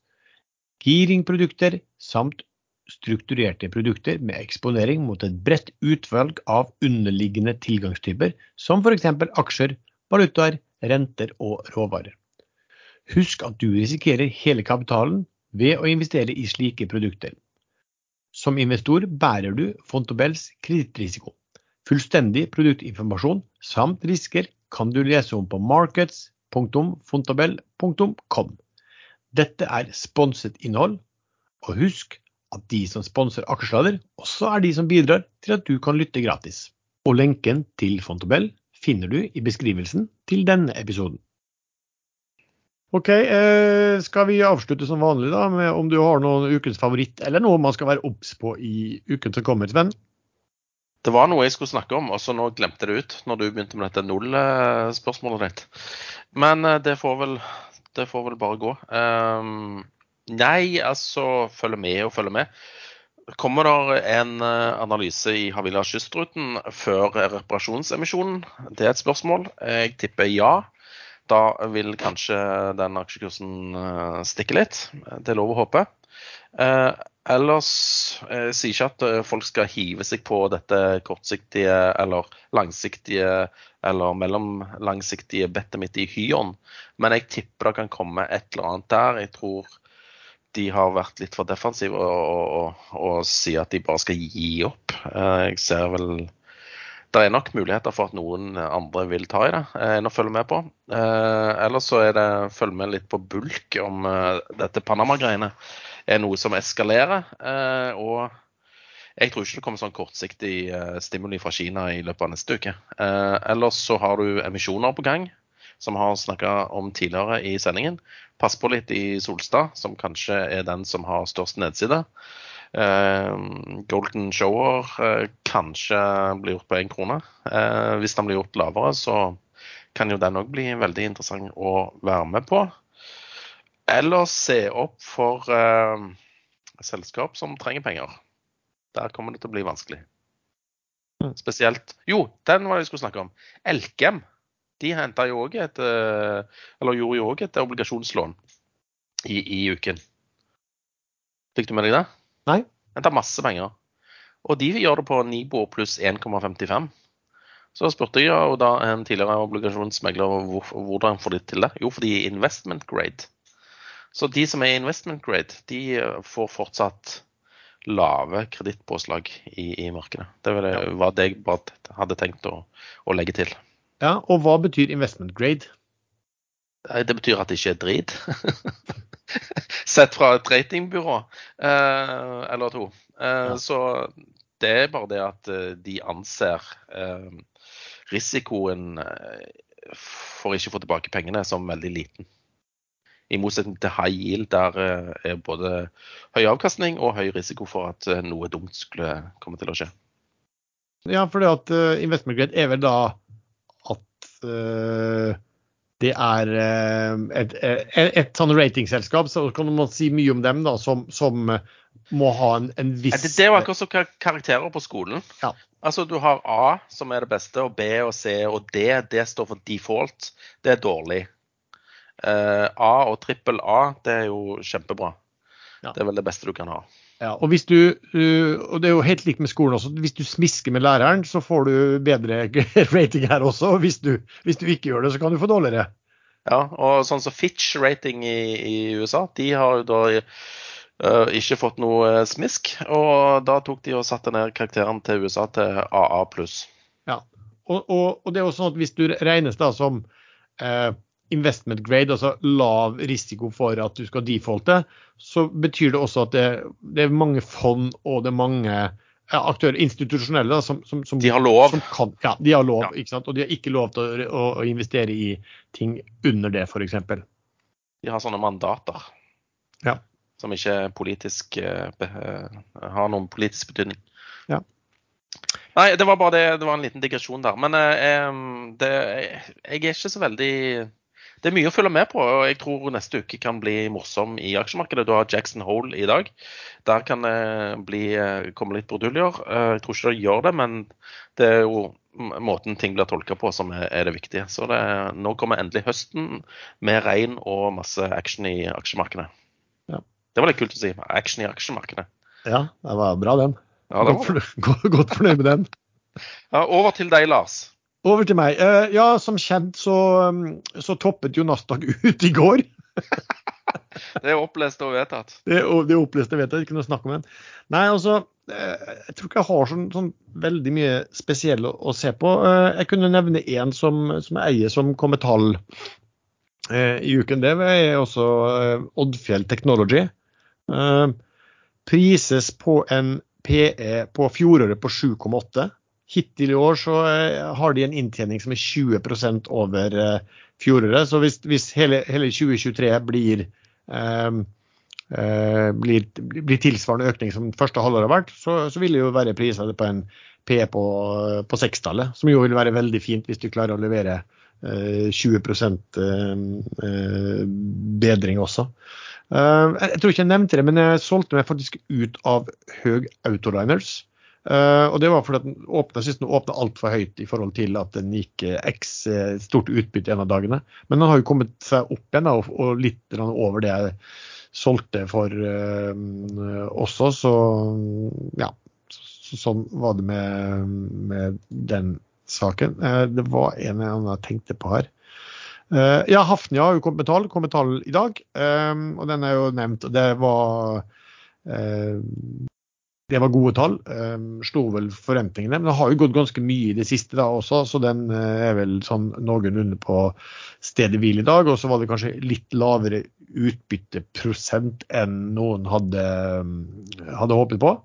giringprodukter samt strukturerte produkter med eksponering mot et bredt utvalg av underliggende tilgangstyper, som f.eks. aksjer, valutaer, renter og råvarer. Husk at du risikerer hele kapitalen ved å investere i slike produkter. Som investor bærer du Fontobels kredittrisiko. Fullstendig produktinformasjon samt risker kan du lese om på markets.fontobel.com. Dette er sponset innhold, og husk at de som sponser Akersladder, også er de som bidrar til at du kan lytte gratis. Og lenken til Fontobel finner du i beskrivelsen til denne episoden. Ok, eh, skal vi avslutte som vanlig da, med om du har noen ukens favoritt, eller noe man skal være obs på i uken som kommer, Sven? Det var noe jeg skulle snakke om, og så nå glemte jeg det ut når du begynte med dette null-spørsmålet ditt. Men eh, det får vel, det får vel bare gå. Um, nei, altså følge med og følge med. Kommer det en eh, analyse i Havila Kystruten før reparasjonsemisjonen? Det er et spørsmål. Jeg tipper ja. Da vil kanskje den aksjekursen eh, stikke litt. Det er lov å håpe. Eh, ellers eh, sier ikke at folk skal hive seg på dette kortsiktige eller langsiktige eller mellomlangsiktige bettet mitt i Hyon, men jeg tipper det kan komme et eller annet der. Jeg tror de har vært litt for defensive og, og, og, sier at de bare skal gi opp. Jeg ser vel det er nok muligheter for at noen andre vil ta i det enn å følge med på. Eh, ellers så er det følge med litt på bulk om eh, dette Panama-greiene er noe som eskalerer. Eh, og jeg tror ikke det kommer sånn kortsiktig eh, stimuli fra Kina i løpet av neste uke. Eh, ellers så har du emisjoner på gang, som vi har snakka om tidligere i sendingen. Pass på litt i Solstad, som kanskje er den som har størst nedside. Eh, Golden Shower kanskje blir gjort på én krone. Hvis den blir gjort lavere, så kan jo den òg bli veldig interessant å være med på. Eller se opp for selskap som trenger penger. Der kommer det til å bli vanskelig. Mm. Spesielt Jo, den var det jeg skulle snakke om. Elkem. De henta jo òg et Eller gjorde jo òg et obligasjonslån i, i uken. Fikk du med deg det? Nei. Henta masse penger. Og de gjør det på Nibo pluss 1,55. Så spurte jeg jo da en tidligere obligasjonsmegler hvordan får de til det. Jo, fordi investment grade. Så de som er investment grade, de får fortsatt lave kredittpåslag i, i, markedet. Det var det jeg bare hadde tenkt å, å, legge til. Ja, Og hva betyr investment grade? Det betyr at det ikke er drit. [laughs] Sett fra et ratingbyrå eh, eller to. Eh, ja. Så det er bare det at eh, de anser eh, risikoen eh, for ikke å få tilbake pengene som veldig liten. I motsetning til high yield, der eh, er både høy avkastning og høy risiko for at noe dumt skulle komme til å skje. Ja, for det at investment grade er vel da at det er eh, et, et, et sånn ratingselskap, så kan man si mye om dem, da, som, som må ha en, en viss Det, det er jo akkurat som karakterer på skolen. Ja. Altså Du har A, som er det beste, og B og C og D. Det står for default. Det er dårlig. Uh, A og trippel A, det er jo kjempebra. Ja. Det er vel det beste du kan ha. Ja, og, hvis du, og det er jo helt likt med skolen også. Hvis du smisker med læreren, så får du bedre [laughs] rating her også. Og hvis du, hvis du ikke gjør det, så kan du få dårligere. Ja, og sånn som Fitch rating i, i USA, de har jo da uh, ikke fått noe smisk. Og da tok de og satte ned karakteren til USA til AA pluss. Ja, og, og, og, det er jo sånn at hvis du regnes da som uh, investment grade, altså lav risiko for at du skal defaulte, så betyr det også at det, det er mange fond og det er mange aktører, institusjonelle, som, som, som, De har lov. Kan, ja, de har lov, ja. ikke sant? og de har ikke lov til å, å, investere i ting under det, f.eks. De har sånne mandater ja. som ikke politisk, uh, har noen politisk betydning. Ja. Nei, det var bare det, det var en liten digresjon der. Men uh, det, jeg er ikke så veldig det er mye å følge med på. og Jeg tror neste uke kan bli morsom i aksjemarkedet. Du har Jackson Hole i dag. Der kan det bli, eh, komme litt bruduljer. Eh, jeg tror ikke det gjør det, men det er jo måten ting blir tolka på som er, det viktige. Så det, nå kommer endelig høsten med regn og masse action i aksjemarkedet. Ja. Det var litt kult å si. Action i aksjemarkedet. Ja, det var bra, den. Ja, det var godt [laughs] fornøyd med den. Ja, over til deg, Lars. Over til meg. Eh, ja, som kjent så, um, så toppet jo Nasdaq [laughs] ut i går. [laughs] Det er opplest og vedtatt. Det, det er opplest og jeg, ikke noe snakk om den. Nei, altså, eh, jeg tror ikke jeg har sånn, sånn veldig mye spesiell å, å se på. Eh, Jeg kunne nevne én som, som jeg eier som kom med tall i uken. Det er også Oddfjell Technology. Prises på en PE på fjoråret på 7,8. Hittil i år så eh, har de en inntjening som er 20 over eh, fjoråret. Så hvis, hvis hele, hele 2023 blir eh, eh, blir, blir tilsvarende økning som første halvår har vært, så, så vil det jo være priser på en P på, på sekstallet. Som jo vil være veldig fint hvis du klarer å levere eh, 20 eh, bedring også. Jeg tror ikke jeg nevnte det, men jeg solgte meg faktisk ut av Høg Autoliners. Eh, og det var fordi at den jeg synes den åpna altfor høyt i forhold til at den gikk eh, x eh, stort utbytte en av dagene. Men den har jo kommet seg opp igjen da, og, og litt over det jeg solgte for uh, også. Så ja, så, sånn var det med, med den saken. Uh, det var en eller annen jeg tenkte på her. Ja, Hafnia har jo kommet med tall, kom med tall i dag. og den er jo nevnt. og Det var det var gode tall. Um, slo vel forventningene. Men det har jo gått ganske mye i det siste da også, så den eh, er vel sånn noenlunde på stedet hvil i dag. Og så var det kanskje litt lavere utbytteprosent enn noen hadde, hadde håpet på.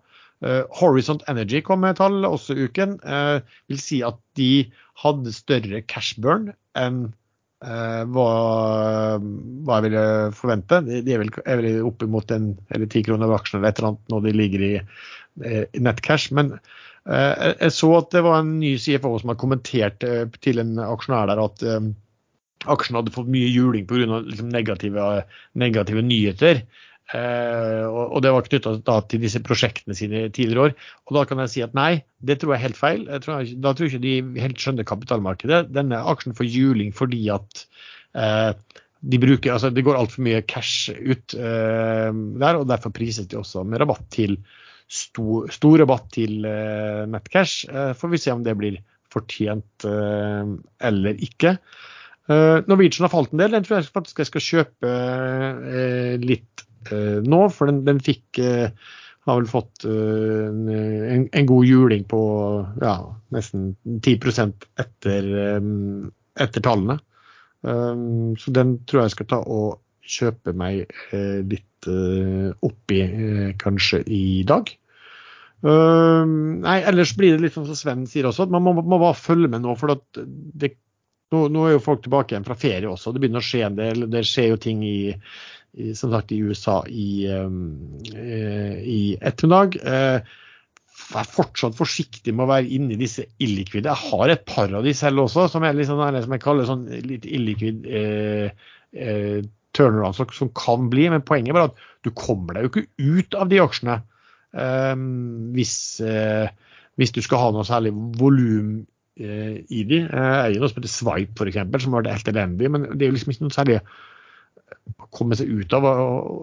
Uh, Horizont Energy kom med tall også uken. Uh, vil si at de hadde større cash burn enn hva, hva jeg ville forvente. De, er vel, er vel oppimot en eller ti kroner ved aksjen eller et eller annet når de ligger i, eh, i nettcash. Men eh, jeg så at det var en ny CFO som har kommentert eh, til en aksjonær der at eh, aksjen hadde fått mye juling pga. Liksom negative, negative nyheter. Eh, og, det var knytta til disse prosjektene sine tidligere år. Og da kan jeg si at nei, det tror jeg er helt feil. Tror, da tror jeg ikke de helt skjønner kapitalmarkedet. Denne aksjen får juling fordi at eh, de bruker, altså det går altfor mye cash ut eh, der, og derfor prises de også med rabatt til stor, stor rabatt til eh, nettcash. Eh, får vi se om det blir fortjent eh, eller ikke. Eh, Norwegian har falt en del. Den tror jeg faktisk jeg skal kjøpe eh, litt nå, for den, den fikk eh, har vel fått eh, en, en god juling på ja, nesten 10 etter, eh, etter tallene. Så den tror jeg skal ta og kjøpe meg eh, litt eh, oppi eh, kanskje i dag. Nei, ellers blir det litt sånn som Sven sier også, at man må, må bare følge med nå. For det, nå, nå er jo folk tilbake igjen fra ferie også. Det begynner å skje en del. Det skjer jo ting i som sagt i USA i, um, eh, i ettermiddag. Eh, Vær fortsatt forsiktig med å være inne i disse illikvide. Jeg har et par av de selv også, som, er litt sånn, som jeg kaller sånn litt illikvid eh, eh, turnaround som, som kan bli. Men poenget er bare at du kommer deg jo ikke ut av de aksjene eh, hvis, eh, hvis du skal ha noe særlig volum i de. Jeg eier noe som heter Swipe f.eks., som har vært helt elendig, men det er jo liksom ikke noe særlig komme seg ut av.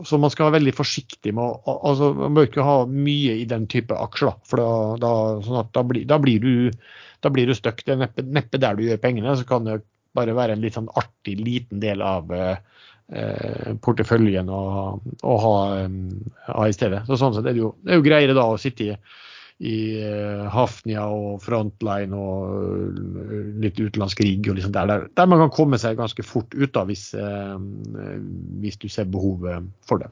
Så man skal være veldig forsiktig med å altså, Man bør ikke ha mye i den type aksjer. For da, da, sånn da, blir, da blir du da blir du stuck. Det er neppe, neppe der du gjør pengene. Så kan det bare være en litt sånn artig liten del av eh, porteføljen å, å ha, eh, ha i stedet. Så sånn sett er det jo, det er jo greiere da å sitte i, i eh, Hafnia og Frontline og eh, litt utenlandsk rigg og liksom der, der, man kan komme seg ganske fort ut da, hvis, eh, hvis du ser behovet for det.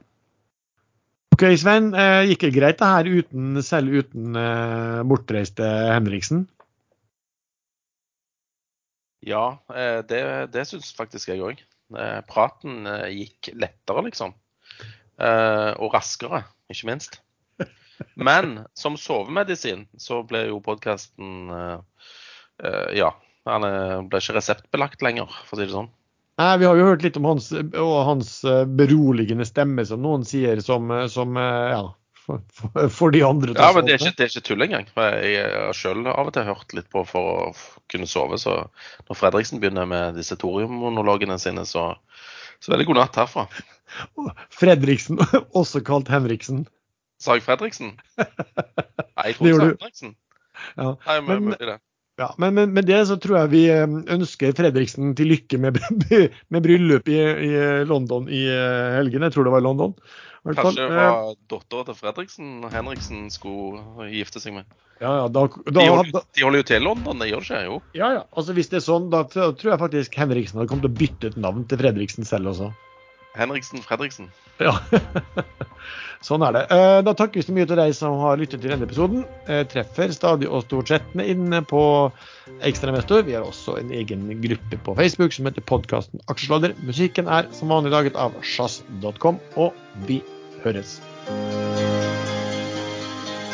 Ok, Sven. Eh, gikk det greit det her uten, selv uten bortreiste Henriksen? Ja, det, det syns faktisk jeg òg. Praten gikk lettere, liksom. Og raskere, ikke minst. Men som sovemedisin så ble jo podkasten Ja, han eh, ble ikke reseptbelagt lenger, for å si det sånn. Nei, Vi har jo hørt litt om hans, og hans eh, beroligende stemme, som noen sier, som, eh, som eh, ja, for, for, for de andre. Ja, men det er ikke, det er ikke tull engang. Jeg har sjøl av og til hørt litt på for å kunne sove. Så når Fredriksen begynner med disse thoriummonologene sine, så, så er det god natt herfra. [laughs] Fredriksen, [laughs] også kalt Henriksen. Sa jeg Fredriksen? Nei, jeg tror det gjorde. Fredriksen. Ja. Nei, men, Men- det. Ja, men med, med det så tror jeg vi eh, ønsker Fredriksen til lykke med, [laughs] med bryllup i, i London i eh, helgen. Jeg tror det var i London. Kanskje det var dattera til Fredriksen Henriksen skulle gifte seg med. Ja, ja, da, De holder, de holder jo til i London, det gjør ikke jo. ja, ja, altså Hvis det er sånn, da tror jeg faktisk Henriksen hadde kommet til å bytte ut navn til Fredriksen selv også. Henriksen Fredriksen. Ja, [laughs] sånn er det. Eh, Da takker vi så mye til deg som har lyttet til denne episoden. Eh, Treffer stadig og stort sett inne på Ekstrainvestor. Vi har også en egen gruppe på Facebook som heter podkasten Aksjesladder. Musikken er som vanlig laget av sjazz.com, og vi høres.